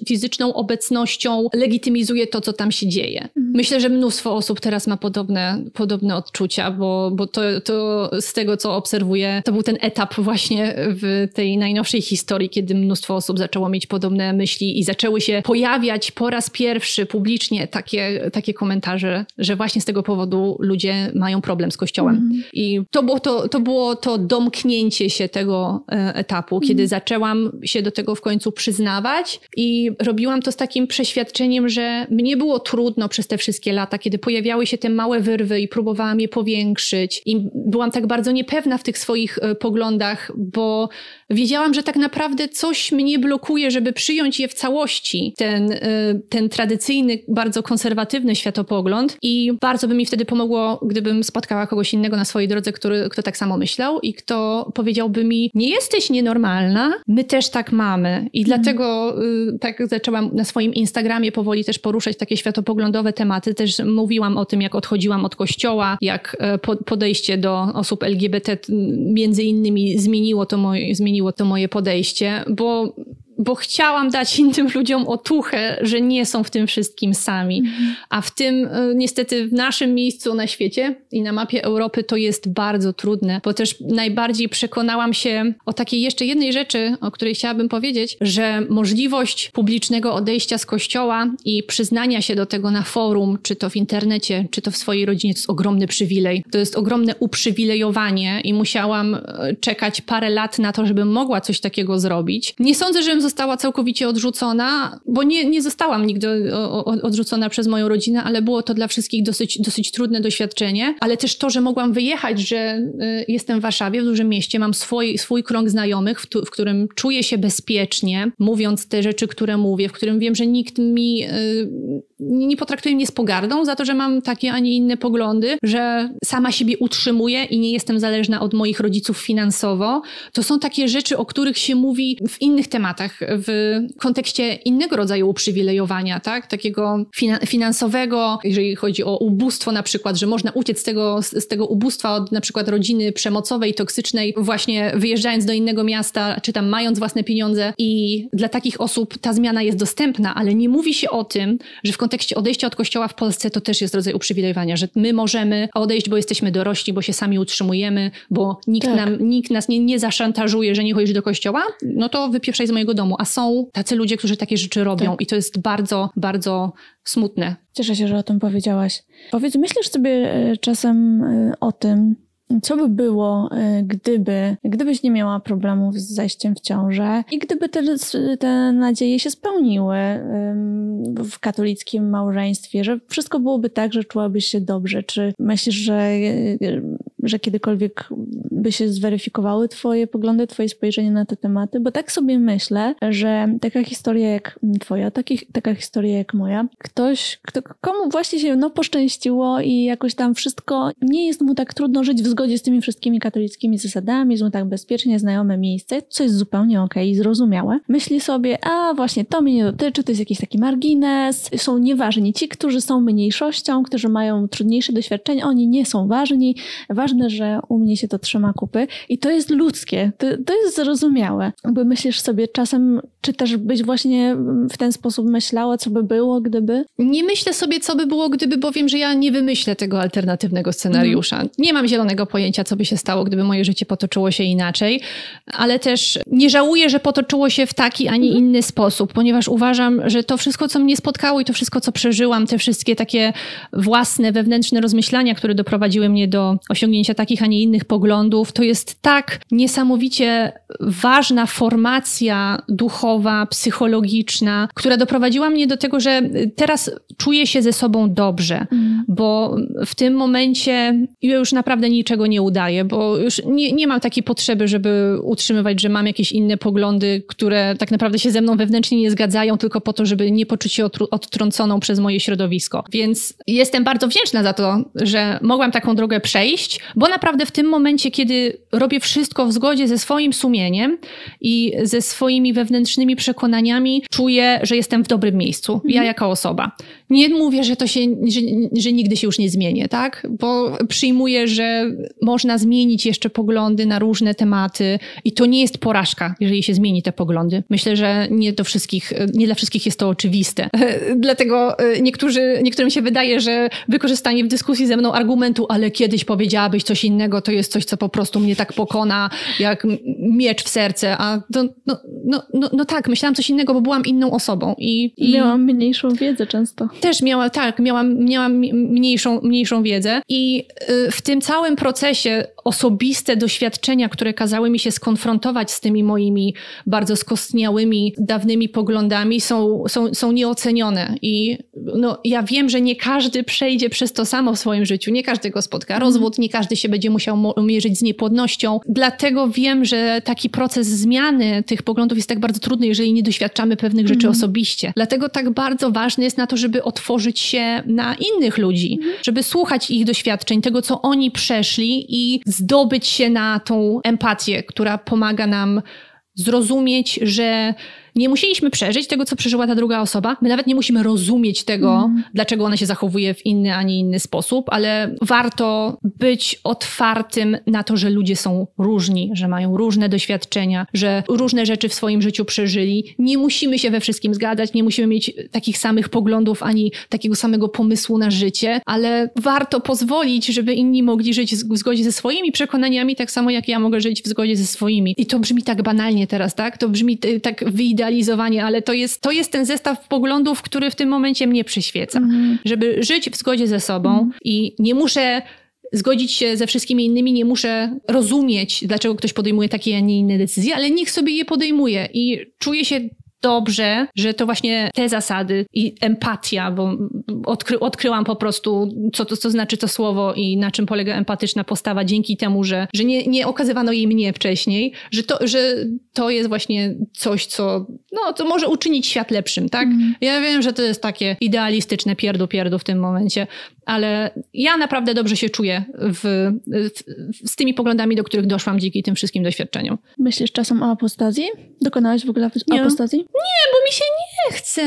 fizyczną obecnością legitymizuje to, co tam się dzieje. Mhm. Myślę, że mnóstwo osób teraz ma podobne, podobne odczucia, bo, bo to, to z tego, co obserwuję, to był ten etap właśnie w tej najnowszej historii, kiedy mnóstwo osób zaczęło mieć podobne myśli i zaczęły się pojawiać po raz pierwszy publicznie takie, takie komentarze, że właśnie z tego powodu ludzie mają mają problem z kościołem. Mm. I to było to, to było to domknięcie się tego e, etapu, mm. kiedy zaczęłam się do tego w końcu przyznawać i robiłam to z takim przeświadczeniem, że mnie było trudno przez te wszystkie lata, kiedy pojawiały się te małe wyrwy i próbowałam je powiększyć i byłam tak bardzo niepewna w tych swoich e, poglądach, bo wiedziałam, że tak naprawdę coś mnie blokuje, żeby przyjąć je w całości, ten, e, ten tradycyjny, bardzo konserwatywny światopogląd i bardzo by mi wtedy pomogło, gdybym spotkała kogoś innego na swojej drodze, który, kto tak samo myślał i kto powiedziałby mi, nie jesteś nienormalna, my też tak mamy. I mhm. dlatego y, tak zaczęłam na swoim Instagramie powoli też poruszać takie światopoglądowe tematy. Też mówiłam o tym, jak odchodziłam od kościoła, jak e, po, podejście do osób LGBT między innymi zmieniło to moje, zmieniło to moje podejście, bo bo chciałam dać innym ludziom otuchę, że nie są w tym wszystkim sami. Mhm. A w tym, e, niestety, w naszym miejscu na świecie i na mapie Europy to jest bardzo trudne, bo też najbardziej przekonałam się o takiej jeszcze jednej rzeczy, o której chciałabym powiedzieć, że możliwość publicznego odejścia z kościoła i przyznania się do tego na forum, czy to w internecie, czy to w swojej rodzinie, to jest ogromny przywilej. To jest ogromne uprzywilejowanie i musiałam e, czekać parę lat na to, żebym mogła coś takiego zrobić. Nie sądzę, żebym została całkowicie odrzucona, bo nie, nie zostałam nigdy odrzucona przez moją rodzinę, ale było to dla wszystkich dosyć, dosyć trudne doświadczenie. Ale też to, że mogłam wyjechać, że y, jestem w Warszawie, w dużym mieście, mam swój, swój krąg znajomych, w, w którym czuję się bezpiecznie, mówiąc te rzeczy, które mówię, w którym wiem, że nikt mi y, nie potraktują mnie z pogardą za to, że mam takie, a nie inne poglądy, że sama siebie utrzymuję i nie jestem zależna od moich rodziców finansowo. To są takie rzeczy, o których się mówi w innych tematach, w kontekście innego rodzaju uprzywilejowania, tak? Takiego finansowego, jeżeli chodzi o ubóstwo na przykład, że można uciec z tego, z tego ubóstwa od na przykład rodziny przemocowej, toksycznej, właśnie wyjeżdżając do innego miasta, czy tam mając własne pieniądze i dla takich osób ta zmiana jest dostępna, ale nie mówi się o tym, że w kontekście odejścia od kościoła w Polsce to też jest rodzaj uprzywilejowania, że my możemy odejść, bo jesteśmy dorośli, bo się sami utrzymujemy, bo nikt, tak. nam, nikt nas nie, nie zaszantażuje, że nie chodzisz do kościoła, no to wypieprzaj z mojego domu. A są tacy ludzie, którzy takie rzeczy robią tak. i to jest bardzo, bardzo smutne. Cieszę się, że o tym powiedziałaś. Powiedz, myślisz sobie e, czasem e, o tym, co by było, e, gdyby, gdybyś nie miała problemów z zajściem w ciążę i gdyby te, te nadzieje się spełniły w katolickim małżeństwie, że wszystko byłoby tak, że czułabyś się dobrze? Czy myślisz, że, że kiedykolwiek by się zweryfikowały Twoje poglądy, Twoje spojrzenie na te tematy? Bo tak sobie myślę, że taka historia jak Twoja, taki, taka historia jak moja, ktoś, kto, komu właśnie się no, poszczęściło i jakoś tam wszystko, nie jest mu tak trudno żyć w zgodzie z tymi wszystkimi katolickimi zasadami, jest mu tak bezpiecznie znajome miejsce, co jest zupełnie okej okay zrozumiałe. Myśli sobie, a właśnie to mnie nie dotyczy, to jest jakiś taki margines, są nieważni ci, którzy są mniejszością, którzy mają trudniejsze doświadczenia, oni nie są ważni, ważne, że u mnie się to trzyma kupy i to jest ludzkie, to, to jest zrozumiałe. Bo myślisz sobie czasem, czy też byś właśnie w ten sposób myślała, co by było, gdyby? Nie myślę sobie, co by było, gdyby, bo wiem, że ja nie wymyślę tego alternatywnego scenariusza. Mhm. Nie mam zielonego pojęcia, co by się stało, gdyby moje życie potoczyło się inaczej, ale też nie żałuję, że potoczyło się w taki, a nie mhm. inny sposób, ponieważ uważam, że to wszystko, co mnie spotkało i to wszystko, co przeżyłam, te wszystkie takie własne, wewnętrzne rozmyślania, które doprowadziły mnie do osiągnięcia takich, a nie innych poglądów, to jest tak niesamowicie ważna formacja duchowa, psychologiczna, która doprowadziła mnie do tego, że teraz czuję się ze sobą dobrze, mm. bo w tym momencie już naprawdę niczego nie udaję, bo już nie, nie mam takiej potrzeby, żeby utrzymywać, że mam jakieś inne poglądy, które tak naprawdę się ze mną wewnętrznie nie zgadzają, tylko po to, żeby nie poczuć się odtrąconą przez moje środowisko. Więc jestem bardzo wdzięczna za to, że mogłam taką drogę przejść, bo naprawdę w tym momencie, kiedy robię wszystko w zgodzie ze swoim sumieniem i ze swoimi wewnętrznymi przekonaniami, czuję, że jestem w dobrym miejscu, mhm. ja jako osoba. Nie mówię, że to się, że, że nigdy się już nie zmienię, tak? Bo przyjmuję, że można zmienić jeszcze poglądy na różne tematy i to nie jest porażka, jeżeli się zmieni te poglądy. Myślę, że nie do wszystkich, nie dla wszystkich jest to oczywiste. Dlatego e, niektórzy, niektórym się wydaje, że wykorzystanie w dyskusji ze mną argumentu, ale kiedyś powiedziałabyś coś innego, to jest coś, co po prostu mnie tak pokona, jak miecz w serce, a to, no, no, no, no tak, myślałam coś innego, bo byłam inną osobą. I, i... Miałam mniejszą wiedzę często. Też miałam, tak, miałam, miałam mniejszą, mniejszą wiedzę i y, w tym całym procesie osobiste doświadczenia, które kazały mi się skonfrontować z tymi moimi bardzo skostniałymi, dawnymi poglądami, są, są, są nieocenione. I no, ja wiem, że nie każdy przejdzie przez to samo w swoim życiu, nie każdy go spotka mhm. rozwód, nie każdy się będzie musiał mierzyć z niepłodnością. Dlatego wiem, że taki proces zmiany tych poglądów jest tak bardzo trudny, jeżeli nie doświadczamy pewnych rzeczy mm. osobiście. Dlatego tak bardzo ważne jest na to, żeby otworzyć się na innych ludzi, mm. żeby słuchać ich doświadczeń, tego, co oni przeszli i zdobyć się na tą empatię, która pomaga nam zrozumieć, że nie musieliśmy przeżyć tego, co przeżyła ta druga osoba. My nawet nie musimy rozumieć tego, mm. dlaczego ona się zachowuje w inny, a nie inny sposób, ale warto być otwartym na to, że ludzie są różni, że mają różne doświadczenia, że różne rzeczy w swoim życiu przeżyli. Nie musimy się we wszystkim zgadzać, nie musimy mieć takich samych poglądów ani takiego samego pomysłu na życie, ale warto pozwolić, żeby inni mogli żyć w zgodzie ze swoimi przekonaniami, tak samo jak ja mogę żyć w zgodzie ze swoimi. I to brzmi tak banalnie teraz, tak? To brzmi tak wyidealizowanie idealizowanie, ale to jest, to jest ten zestaw poglądów, który w tym momencie mnie przyświeca. Mm. Żeby żyć w zgodzie ze sobą mm. i nie muszę zgodzić się ze wszystkimi innymi, nie muszę rozumieć, dlaczego ktoś podejmuje takie, a nie inne decyzje, ale niech sobie je podejmuje i czuję się dobrze, że to właśnie te zasady i empatia, bo odkry, odkryłam po prostu, co to co znaczy to słowo i na czym polega empatyczna postawa dzięki temu, że, że nie, nie okazywano jej mnie wcześniej, że to, że to jest właśnie coś, co, no, co może uczynić świat lepszym, tak? Mm. Ja wiem, że to jest takie idealistyczne pierdu pierdu w tym momencie, ale ja naprawdę dobrze się czuję w, w, z tymi poglądami, do których doszłam dzięki tym wszystkim doświadczeniom. Myślisz czasem o apostazji? Dokonałaś w ogóle apostazji? Nie, bo mi się nie chce.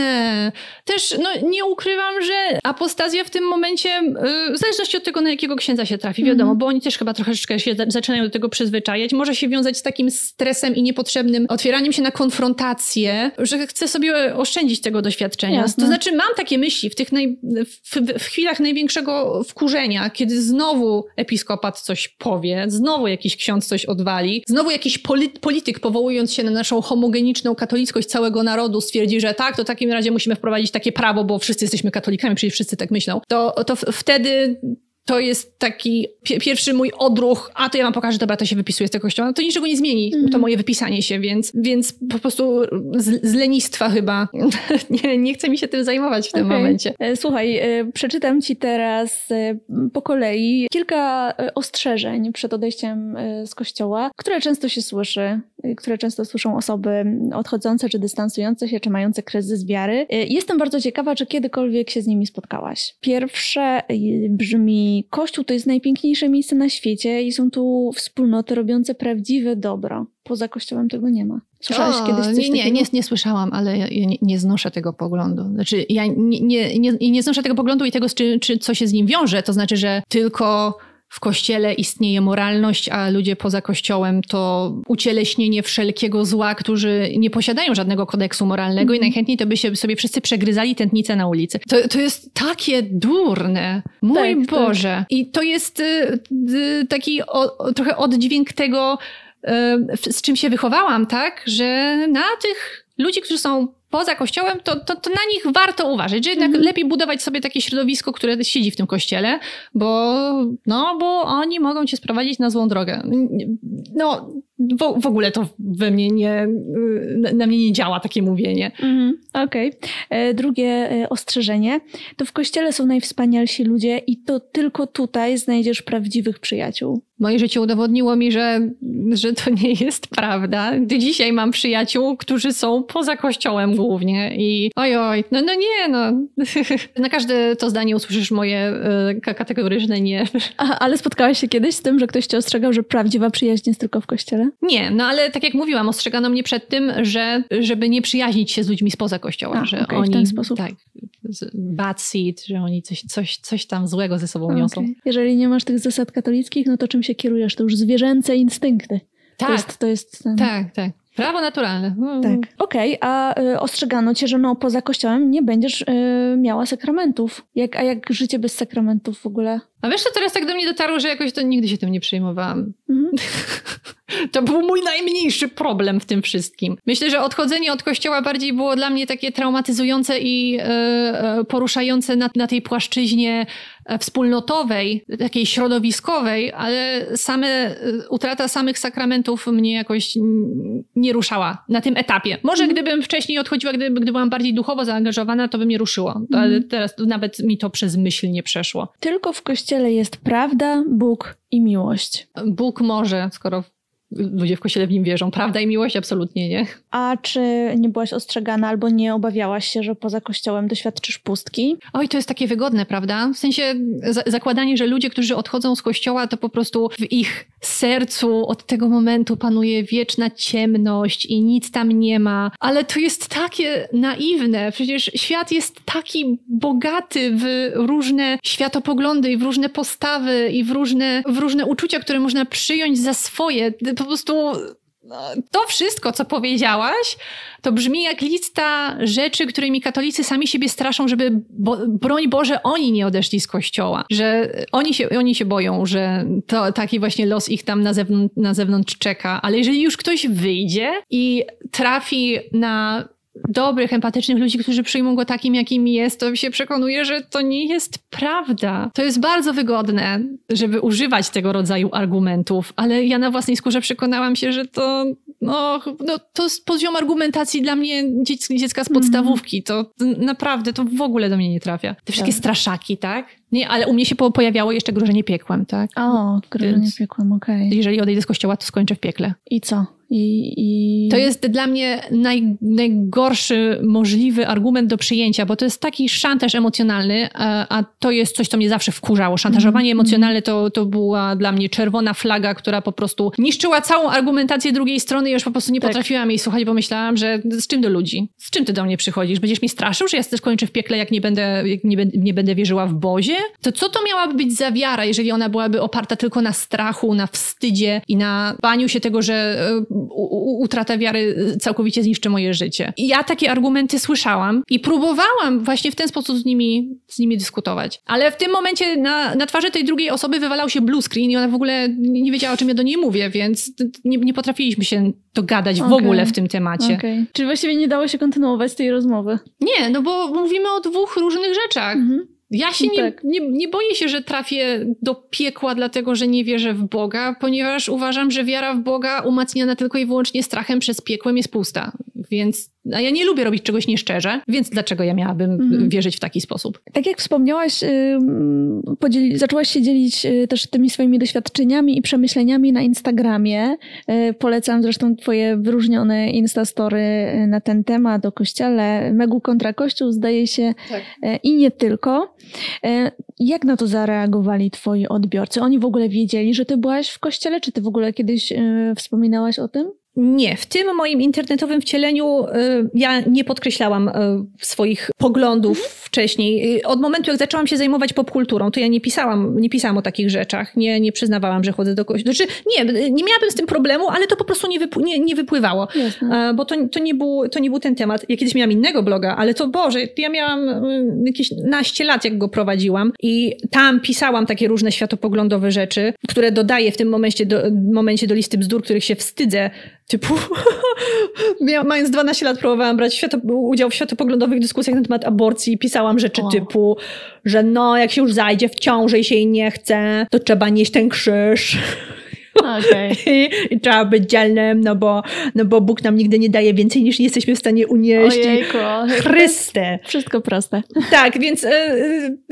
Też no, nie ukrywam, że apostazja w tym momencie, yy, w zależności od tego, na jakiego księdza się trafi, wiadomo, mm bo oni też chyba troszeczkę się zaczynają do tego przyzwyczajać, może się wiązać z takim stresem i niepotrzebnym otwieraniem się na konfrontację, że chcę sobie oszczędzić tego doświadczenia. Jasne. To znaczy mam takie myśli w tych naj, w, w chwilach największego wkurzenia, kiedy znowu episkopat coś powie, znowu jakiś ksiądz coś odwali, znowu jakiś polityk powołując się na naszą homogeniczną katolickość całego narodu stwierdzi, że tak, to w takim razie musimy wprowadzić takie prawo, bo wszyscy jesteśmy katolikami, przecież wszyscy tak myślą, to, to wtedy to jest taki pierwszy mój odruch, a to ja wam pokażę, dobra, to się wypisuje z tego kościoła. No to niczego nie zmieni, mm. to moje wypisanie się, więc, więc po prostu z, z lenistwa chyba nie, nie chce mi się tym zajmować w tym okay. momencie. E, słuchaj, e, przeczytam ci teraz e, po kolei kilka ostrzeżeń przed odejściem z kościoła, które często się słyszy, które często słyszą osoby odchodzące, czy dystansujące się, czy mające kryzys wiary. Jestem bardzo ciekawa, czy kiedykolwiek się z nimi spotkałaś. Pierwsze brzmi Kościół to jest najpiękniejsze miejsce na świecie i są tu wspólnoty robiące prawdziwe dobro. Poza Kościołem tego nie ma. Słyszałaś o, kiedyś coś nie, nie, nie, nie, słyszałam, ale ja nie, nie, znoszę tego poglądu. Znaczy, ja nie, nie, nie, nie znoszę tego poglądu i tego, czy, czy co się z nim wiąże. To znaczy, że tylko w kościele istnieje moralność, a ludzie poza kościołem to ucieleśnienie wszelkiego zła, którzy nie posiadają żadnego kodeksu moralnego i mhm. najchętniej to by się sobie wszyscy przegryzali tętnicę na ulicy. To, to jest takie durne. Mój tak, tak. Boże. Tak. I to jest y, y, taki o, trochę oddźwięk tego, y, z czym się wychowałam, tak? Że na tych ludzi, którzy są poza kościołem, to, to, to, na nich warto uważać, że jednak mm. lepiej budować sobie takie środowisko, które siedzi w tym kościele, bo, no, bo oni mogą cię sprowadzić na złą drogę. No, w, w ogóle to we mnie nie, na mnie nie działa takie mówienie. Mm, Okej. Okay. E, drugie e, ostrzeżenie. To w kościele są najwspanialsi ludzie i to tylko tutaj znajdziesz prawdziwych przyjaciół. Moje życie udowodniło mi, że, że to nie jest prawda. Gdy dzisiaj mam przyjaciół, którzy są poza kościołem głównie i ojoj, no, no nie, no. Na każde to zdanie usłyszysz moje y, kategoryczne nie. Aha, ale spotkałaś się kiedyś z tym, że ktoś cię ostrzegał, że prawdziwa przyjaźń jest tylko w kościele? Nie, no ale tak jak mówiłam, ostrzegano mnie przed tym, że żeby nie przyjaźnić się z ludźmi spoza kościoła, A, że okay, oni w ten sposób. tak bad seed, że oni coś, coś, coś tam złego ze sobą niosą. Okay. Jeżeli nie masz tych zasad katolickich, no to czym się kierujesz? To już zwierzęce instynkty. Tak, to jest, to jest ten... tak, tak. Prawo naturalne. Tak. Okej, okay, a y, ostrzegano cię, że no poza kościołem nie będziesz y, miała sakramentów. Jak, a jak życie bez sakramentów w ogóle? A wiesz, co teraz tak do mnie dotarło, że jakoś to nigdy się tym nie przejmowałam. Mhm. to był mój najmniejszy problem w tym wszystkim. Myślę, że odchodzenie od kościoła bardziej było dla mnie takie traumatyzujące i e, e, poruszające na, na tej płaszczyźnie e, wspólnotowej, takiej środowiskowej, ale same, utrata samych sakramentów mnie jakoś nie ruszała na tym etapie. Może mm. gdybym wcześniej odchodziła, gdy, gdy byłam bardziej duchowo zaangażowana, to by mnie ruszyło. Ale mm. teraz nawet mi to przez myśl nie przeszło. Tylko w kościele jest prawda, Bóg i miłość. Bóg może, skoro ludzie w kościele w nim wierzą. Prawda i miłość? Absolutnie nie. A czy nie byłaś ostrzegana albo nie obawiałaś się, że poza kościołem doświadczysz pustki? Oj, to jest takie wygodne, prawda? W sensie zakładanie, że ludzie, którzy odchodzą z kościoła, to po prostu w ich sercu od tego momentu panuje wieczna ciemność i nic tam nie ma. Ale to jest takie naiwne. Przecież świat jest taki bogaty w różne światopoglądy i w różne postawy i w różne, w różne uczucia, które można przyjąć za swoje po prostu no, to wszystko, co powiedziałaś, to brzmi jak lista rzeczy, którymi katolicy sami siebie straszą, żeby, bo, broń Boże, oni nie odeszli z kościoła. Że oni się, oni się boją, że to taki właśnie los ich tam na zewnątrz, na zewnątrz czeka. Ale jeżeli już ktoś wyjdzie i trafi na dobrych, empatycznych ludzi, którzy przyjmą go takim, jakim jest, to się przekonuje, że to nie jest prawda. To jest bardzo wygodne, żeby używać tego rodzaju argumentów, ale ja na własnej skórze przekonałam się, że to no, no to jest poziom argumentacji dla mnie dziecka z podstawówki. To naprawdę, to w ogóle do mnie nie trafia. Te wszystkie tak. straszaki, tak? Nie, ale u mnie się pojawiało jeszcze grożenie piekłem, tak? O, grożenie Więc piekłem, okej. Okay. Jeżeli odejdę z kościoła, to skończę w piekle. I co? I, i... To jest dla mnie naj, najgorszy możliwy argument do przyjęcia, bo to jest taki szantaż emocjonalny, a, a to jest coś, co mnie zawsze wkurzało. Szantażowanie mm emocjonalne to, to była dla mnie czerwona flaga, która po prostu niszczyła całą argumentację drugiej strony i już po prostu nie tak. potrafiłam jej słuchać, bo myślałam, że z czym do ludzi? Z czym ty do mnie przychodzisz? Będziesz mnie straszył, że ja też kończę w piekle, jak nie będę, jak nie, nie będę wierzyła w Bozie? To co to miałaby być za wiara, jeżeli ona byłaby oparta tylko na strachu, na wstydzie i na baniu się tego, że e, utrata wiary całkowicie zniszczy moje życie. I ja takie argumenty słyszałam i próbowałam właśnie w ten sposób z nimi, z nimi dyskutować. Ale w tym momencie na, na twarzy tej drugiej osoby wywalał się blue screen i ona w ogóle nie wiedziała, o czym ja do niej mówię, więc nie, nie potrafiliśmy się dogadać okay. w ogóle w tym temacie. Okay. Czyli właściwie nie dało się kontynuować tej rozmowy? Nie, no bo mówimy o dwóch różnych rzeczach. Mhm. Ja się nie, tak. nie, nie boję się, że trafię do piekła, dlatego że nie wierzę w Boga, ponieważ uważam, że wiara w Boga umacniana tylko i wyłącznie strachem przez piekłem jest pusta. Więc a ja nie lubię robić czegoś nieszczerze, więc dlaczego ja miałabym mhm. wierzyć w taki sposób? Tak jak wspomniałaś, podzieli, zaczęłaś się dzielić y, też tymi swoimi doświadczeniami i przemyśleniami na Instagramie. Y, polecam zresztą twoje wyróżnione instastory y, na ten temat o kościele. Megu kontra kościół zdaje się tak. i nie tylko. Jak na to zareagowali twoi odbiorcy? Oni w ogóle wiedzieli, że ty byłaś w kościele? Czy ty w ogóle kiedyś wspominałaś o tym? Nie, w tym moim internetowym wcieleniu y, ja nie podkreślałam y, swoich poglądów mhm. wcześniej. Y, od momentu, jak zaczęłam się zajmować popkulturą, to ja nie pisałam, nie pisałam o takich rzeczach. Nie, nie przyznawałam, że chodzę do kościoła. Znaczy, nie, nie miałabym z tym problemu, ale to po prostu nie, wypł nie, nie wypływało. Jasne. Bo to, to, nie był, to nie był ten temat. Ja kiedyś miałam innego bloga, ale to Boże, ja miałam jakieś naście lat, jak go prowadziłam i tam pisałam takie różne światopoglądowe rzeczy, które dodaję w tym momencie do, momencie do listy bzdur, których się wstydzę Typu, mając 12 lat, próbowałam brać świato, udział w światopoglądowych dyskusjach na temat aborcji. Pisałam rzeczy typu, że no, jak się już zajdzie w ciąży i się jej nie chce, to trzeba nieść ten krzyż. Okay. I, I, trzeba być dzielnym, no bo, no bo Bóg nam nigdy nie daje więcej niż jesteśmy w stanie unieść. Ojejku, Chryste. Wszystko proste. Tak, więc y,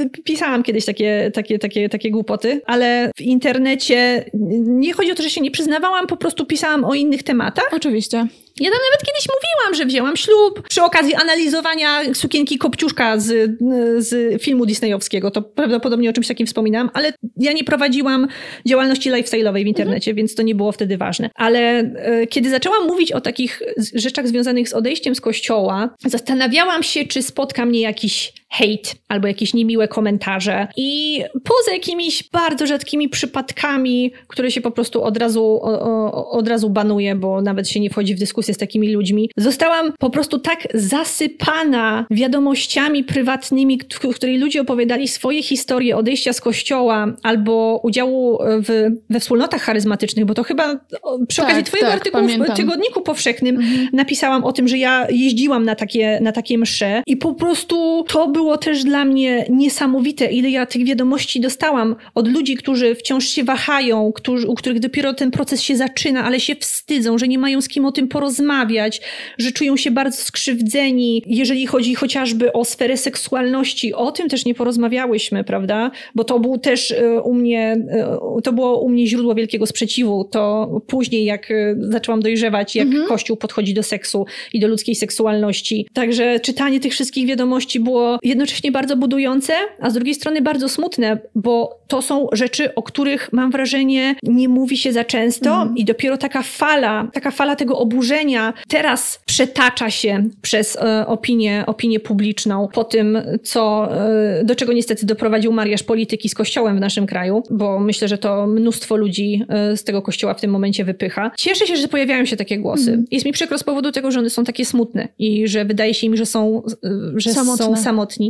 y, pisałam kiedyś takie, takie, takie, takie głupoty, ale w internecie nie chodzi o to, że się nie przyznawałam, po prostu pisałam o innych tematach. Oczywiście. Ja tam nawet kiedyś mówiłam, że wzięłam ślub przy okazji analizowania sukienki Kopciuszka z, z filmu disneyowskiego. To prawdopodobnie o czymś takim wspominam, ale ja nie prowadziłam działalności lifestyle'owej w internecie, mhm. więc to nie było wtedy ważne. Ale e, kiedy zaczęłam mówić o takich rzeczach związanych z odejściem z kościoła, zastanawiałam się, czy spotka mnie jakiś hejt albo jakieś niemiłe komentarze. I poza jakimiś bardzo rzadkimi przypadkami, które się po prostu od razu, o, o, od razu banuje, bo nawet się nie wchodzi w dyskusję z takimi ludźmi, zostałam po prostu tak zasypana wiadomościami prywatnymi, w której ludzie opowiadali swoje historie odejścia z kościoła albo udziału w, we wspólnotach charyzmatycznych, bo to chyba przy tak, okazji twojego tak, artykułu pamiętam. w Tygodniku Powszechnym mhm. napisałam o tym, że ja jeździłam na takie, na takie msze i po prostu to był było też dla mnie niesamowite, ile ja tych wiadomości dostałam od ludzi, którzy wciąż się wahają, którzy, u których dopiero ten proces się zaczyna, ale się wstydzą, że nie mają z kim o tym porozmawiać, że czują się bardzo skrzywdzeni, jeżeli chodzi chociażby o sferę seksualności. O tym też nie porozmawiałyśmy, prawda? Bo to był też e, u mnie, e, to było u mnie źródło wielkiego sprzeciwu. To później, jak e, zaczęłam dojrzewać, jak mhm. Kościół podchodzi do seksu i do ludzkiej seksualności. Także czytanie tych wszystkich wiadomości było jednocześnie bardzo budujące, a z drugiej strony bardzo smutne, bo to są rzeczy, o których mam wrażenie nie mówi się za często mm. i dopiero taka fala, taka fala tego oburzenia teraz przetacza się przez e, opinię, opinię publiczną po tym, co, e, do czego niestety doprowadził mariaż polityki z kościołem w naszym kraju, bo myślę, że to mnóstwo ludzi e, z tego kościoła w tym momencie wypycha. Cieszę się, że pojawiają się takie głosy. Mm. Jest mi przykro z powodu tego, że one są takie smutne i że wydaje się im, że są, e, że samotne. są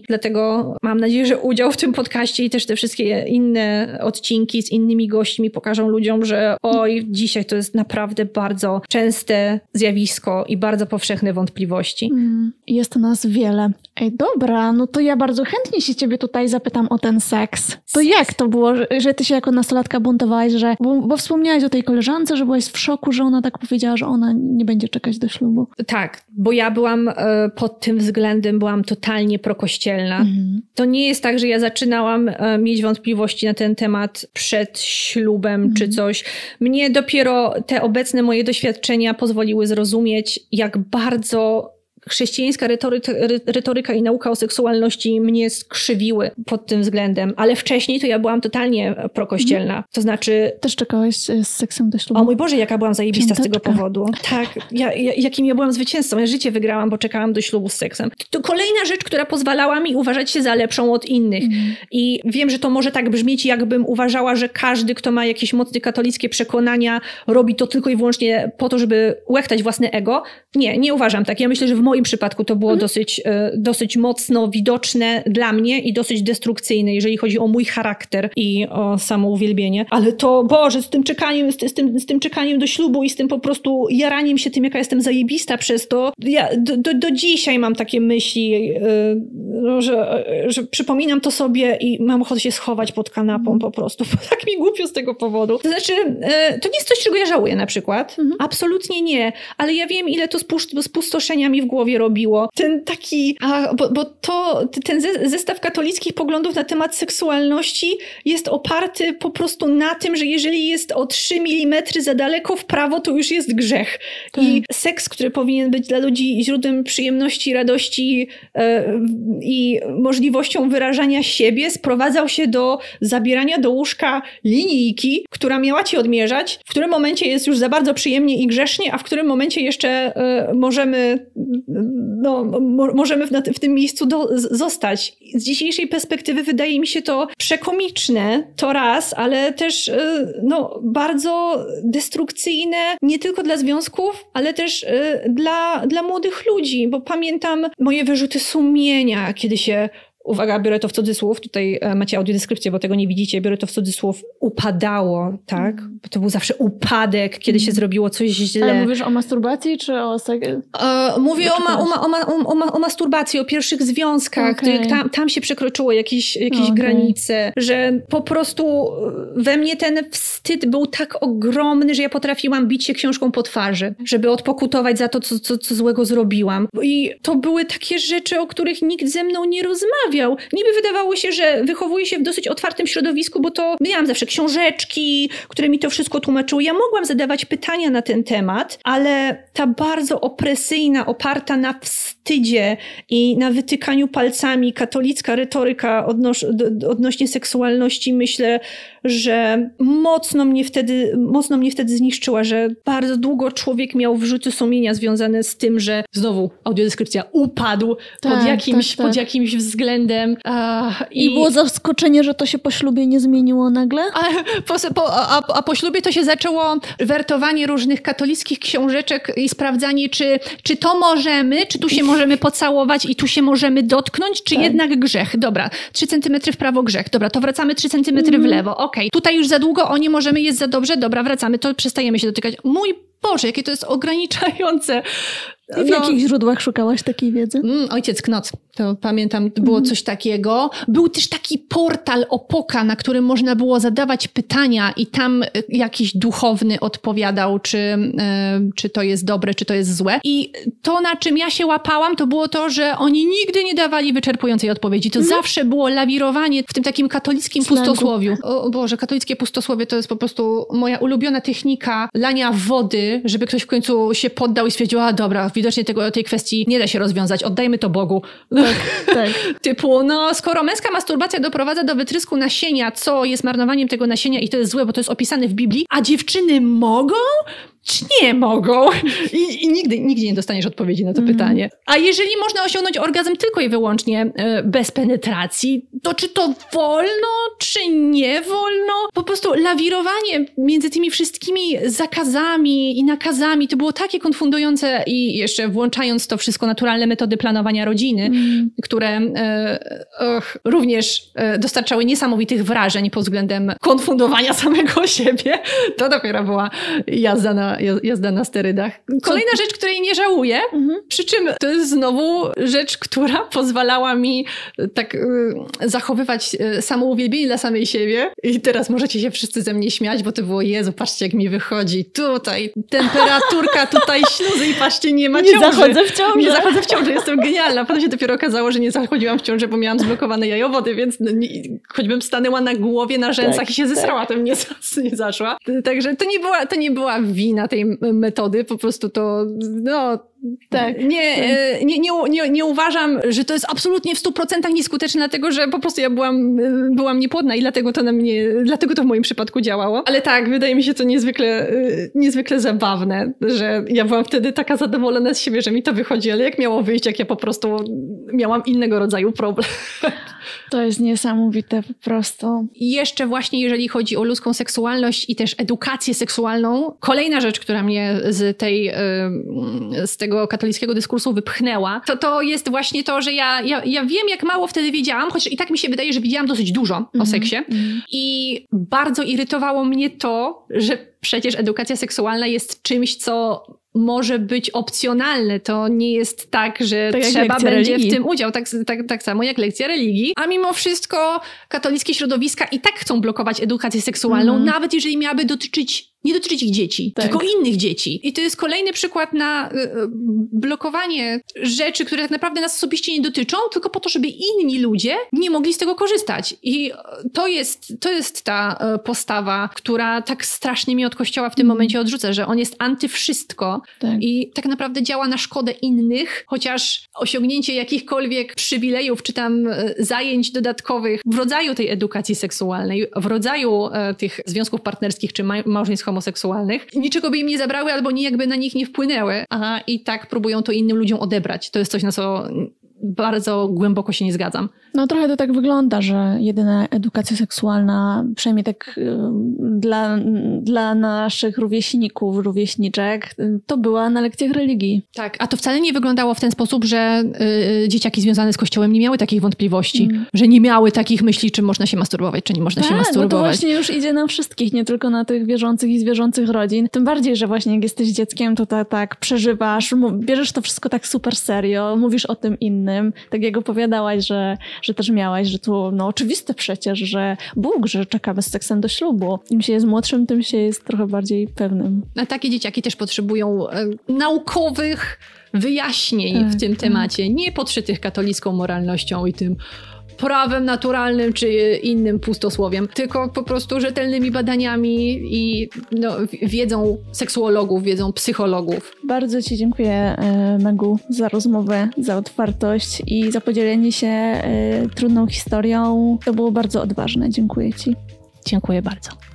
Dlatego mam nadzieję, że udział w tym podcaście i też te wszystkie inne odcinki z innymi gośćmi pokażą ludziom, że oj, dzisiaj to jest naprawdę bardzo częste zjawisko i bardzo powszechne wątpliwości. Mm, jest nas wiele. Ej, dobra, no to ja bardzo chętnie się ciebie tutaj zapytam o ten seks. To jak to było, że, że ty się jako nastolatka buntowałaś, że, bo, bo wspomniałaś o tej koleżance, że byłaś w szoku, że ona tak powiedziała, że ona nie będzie czekać do ślubu. Tak, bo ja byłam e, pod tym względem, byłam totalnie prokościelna. Mhm. To nie jest tak, że ja zaczynałam e, mieć wątpliwości na ten temat przed ślubem mhm. czy coś. Mnie dopiero te obecne moje doświadczenia pozwoliły zrozumieć, jak bardzo chrześcijańska retoryka, retoryka i nauka o seksualności mnie skrzywiły pod tym względem, ale wcześniej to ja byłam totalnie prokościelna. Mhm. To znaczy... Też czekałaś z seksem do ślubu? O mój Boże, jaka byłam zajebista z tego powodu. Tak, ja, ja, jakim ja byłam zwycięzcą. Ja życie wygrałam, bo czekałam do ślubu z seksem. To kolejna rzecz, która pozwalała mi uważać się za lepszą od innych. Mhm. I wiem, że to może tak brzmieć, jakbym uważała, że każdy, kto ma jakieś mocne katolickie przekonania, robi to tylko i wyłącznie po to, żeby łechtać własne ego. Nie, nie uważam tak. Ja myślę, że w moim przypadku to było mhm. dosyć, e, dosyć mocno widoczne dla mnie i dosyć destrukcyjne, jeżeli chodzi o mój charakter i o samouwielbienie. Ale to, Boże, z tym czekaniem, z, z, tym, z tym czekaniem do ślubu i z tym po prostu jaraniem się tym, jaka jestem zajebista przez to, ja do, do, do dzisiaj mam takie myśli, yy, że, że przypominam to sobie i mam ochotę się schować pod kanapą po prostu, bo tak mi głupio z tego powodu. To znaczy, yy, to nie jest coś, czego ja żałuję na przykład. Mhm. Absolutnie nie. Ale ja wiem, ile to spustoszenia mi w głowie głowie robiło. Ten taki, a, bo, bo to, ten zestaw katolickich poglądów na temat seksualności jest oparty po prostu na tym, że jeżeli jest o 3 mm za daleko w prawo, to już jest grzech. Tak. I seks, który powinien być dla ludzi źródłem przyjemności, radości e, i możliwością wyrażania siebie, sprowadzał się do zabierania do łóżka linijki, która miała ci odmierzać, w którym momencie jest już za bardzo przyjemnie i grzesznie, a w którym momencie jeszcze e, możemy no, mo możemy w, w, tym miejscu zostać. Z dzisiejszej perspektywy wydaje mi się to przekomiczne, to raz, ale też y, no, bardzo destrukcyjne nie tylko dla związków, ale też y, dla, dla młodych ludzi, bo pamiętam moje wyrzuty sumienia, kiedy się uwaga, biorę to w cudzysłów, tutaj e, macie audiodeskrypcję, bo tego nie widzicie, biorę to w cudzysłów, upadało, tak? Mm. Bo to był zawsze upadek, kiedy się mm. zrobiło coś źle. Ale mówisz o masturbacji, czy o... E, mówię o, ma, o, ma, o, ma, o, masturbacji, o pierwszych związkach, okay. tam, tam się przekroczyło jakieś, jakieś okay. granice, że po prostu we mnie ten wstyd był tak ogromny, że ja potrafiłam bić się książką po twarzy, żeby odpokutować za to, co, co, co złego zrobiłam. I to były takie rzeczy, o których nikt ze mną nie rozmawiał rozmawiał. Niby wydawało się, że wychowuje się w dosyć otwartym środowisku, bo to miałam zawsze książeczki, które mi to wszystko tłumaczyły. Ja mogłam zadawać pytania na ten temat, ale ta bardzo opresyjna, oparta na wstydzie i na wytykaniu palcami katolicka retoryka odnoś, odnośnie seksualności, myślę, że mocno mnie wtedy, mocno mnie wtedy zniszczyła, że bardzo długo człowiek miał wrzuty sumienia związane z tym, że znowu audiodeskrypcja upadł tak, pod, jakimś, tak, tak. pod jakimś względem. i... I było zaskoczenie, że to się po ślubie nie zmieniło nagle? A po, a, a po ślubie to się zaczęło wertowanie różnych katolickich książeczek i sprawdzanie, czy, czy to możemy, czy tu się możemy pocałować i tu się możemy dotknąć, czy tak. jednak grzech. Dobra, 3 centymetry w prawo grzech. Dobra, to wracamy 3 centymetry mm. w lewo okej, okay, tutaj już za długo, o nie możemy, jest za dobrze, dobra, wracamy, to przestajemy się dotykać. Mój Boże, jakie to jest ograniczające. I w no. jakich źródłach szukałaś takiej wiedzy? Mm, ojciec Knoc, to pamiętam, było mm. coś takiego. Był też taki portal Opoka, na którym można było zadawać pytania i tam y, jakiś duchowny odpowiadał, czy, y, czy to jest dobre, czy to jest złe. I to, na czym ja się łapałam, to było to, że oni nigdy nie dawali wyczerpującej odpowiedzi. To mm. zawsze było lawirowanie w tym takim katolickim Slangu. pustosłowiu. O Boże, katolickie pustosłowie to jest po prostu moja ulubiona technika lania wody, żeby ktoś w końcu się poddał i stwierdził, a dobra, widocznie tego, tej kwestii nie da się rozwiązać, oddajmy to Bogu. Tak, tak. Typu, no skoro męska masturbacja doprowadza do wytrysku nasienia, co jest marnowaniem tego nasienia i to jest złe, bo to jest opisane w Biblii, a dziewczyny mogą? Czy nie mogą? I, i nigdy, nigdzie nie dostaniesz odpowiedzi na to mm. pytanie. A jeżeli można osiągnąć orgazm tylko i wyłącznie e, bez penetracji, to czy to wolno, czy nie wolno? Po prostu lawirowanie między tymi wszystkimi zakazami i nakazami to było takie konfundujące i jeszcze włączając to wszystko naturalne metody planowania rodziny, mm. które e, och, również e, dostarczały niesamowitych wrażeń pod względem konfundowania samego siebie, to dopiero była jazda na, jazda na sterydach. Kolejna rzecz, której nie żałuję, mhm. przy czym to jest znowu rzecz, która pozwalała mi e, tak y, zachowywać y, samouwielbienie dla samej siebie. I teraz możecie się wszyscy ze mnie śmiać, bo to było, Jezu, patrzcie jak mi wychodzi. Tutaj temperaturka, tutaj śluzy i patrzcie, nie ma ciąży. Nie zachodzę w ciąży. Nie zachodzę w ciąży, jestem genialna. Potem się dopiero okazało, że nie zachodziłam w ciąży, bo miałam zblokowane jajowody, więc no, nie, choćbym stanęła na głowie, na rzęsach tak, i się zesrała, tak. to mnie nie zaszła. Także to nie była, to nie była wina tej metody, po prostu to, no, tak. Nie, tak. E, nie, nie, nie, uważam, że to jest absolutnie w stu procentach nieskuteczne, dlatego że po prostu ja byłam, e, byłam niepłodna i dlatego to na mnie, dlatego to w moim przypadku działało. Ale tak, wydaje mi się to niezwykle, e, niezwykle zabawne, że ja byłam wtedy taka zadowolona z siebie, że mi to wychodzi, ale jak miało wyjść, jak ja po prostu miałam innego rodzaju problem. To jest niesamowite po prostu. I jeszcze właśnie jeżeli chodzi o ludzką seksualność i też edukację seksualną, kolejna rzecz, która mnie z tej, z tego katolickiego dyskursu wypchnęła, to to jest właśnie to, że ja, ja, ja wiem, jak mało wtedy wiedziałam, chociaż i tak mi się wydaje, że widziałam dosyć dużo mm -hmm. o mhm. seksie. Mm -hmm. I bardzo irytowało mnie to, że przecież edukacja seksualna jest czymś, co może być opcjonalne. To nie jest tak, że tak trzeba będzie religii. w tym udział. Tak, tak, tak samo jak lekcja religii. A mimo wszystko katolickie środowiska i tak chcą blokować edukację seksualną, mm. nawet jeżeli miałaby dotyczyć nie dotyczyć ich dzieci, tak. tylko innych dzieci. I to jest kolejny przykład na y, y, blokowanie rzeczy, które tak naprawdę nas osobiście nie dotyczą, tylko po to, żeby inni ludzie nie mogli z tego korzystać. I to jest, to jest ta y, postawa, która tak strasznie mnie od kościoła w tym mm. momencie odrzuca, że on jest antywszystko tak. i tak naprawdę działa na szkodę innych, chociaż osiągnięcie jakichkolwiek przywilejów czy tam zajęć dodatkowych w rodzaju tej edukacji seksualnej, w rodzaju tych związków partnerskich czy małżeństw homoseksualnych. Niczego by im nie zabrały albo nijak by na nich nie wpłynęły, a i tak próbują to innym ludziom odebrać. To jest coś, na co bardzo głęboko się nie zgadzam. No trochę to tak wygląda, że jedyna edukacja seksualna, przynajmniej tak y, dla, dla naszych rówieśników, rówieśniczek, to była na lekcjach religii. Tak, a to wcale nie wyglądało w ten sposób, że y, dzieciaki związane z kościołem nie miały takich wątpliwości, mm. że nie miały takich myśli, czy można się masturbować, czy nie można tak, się masturbować. No to właśnie już idzie na wszystkich, nie tylko na tych wierzących i zwierzących rodzin. Tym bardziej, że właśnie jak jesteś dzieckiem, to tak, tak przeżywasz, bierzesz to wszystko tak super serio, mówisz o tym innym, tak jak opowiadałaś, że że też miałaś, że to no oczywiste przecież, że Bóg, że czekamy z seksem do ślubu. Im się jest młodszym, tym się jest trochę bardziej pewnym. A takie dzieciaki też potrzebują e, naukowych wyjaśnień tak, w tym tak. temacie, nie podszytych katolicką moralnością i tym prawem naturalnym czy innym pustosłowiem, tylko po prostu rzetelnymi badaniami i no, wiedzą seksuologów, wiedzą psychologów. Bardzo Ci dziękuję, e, Megu, za rozmowę, za otwartość i za podzielenie się e, trudną historią. To było bardzo odważne. Dziękuję Ci. Dziękuję bardzo.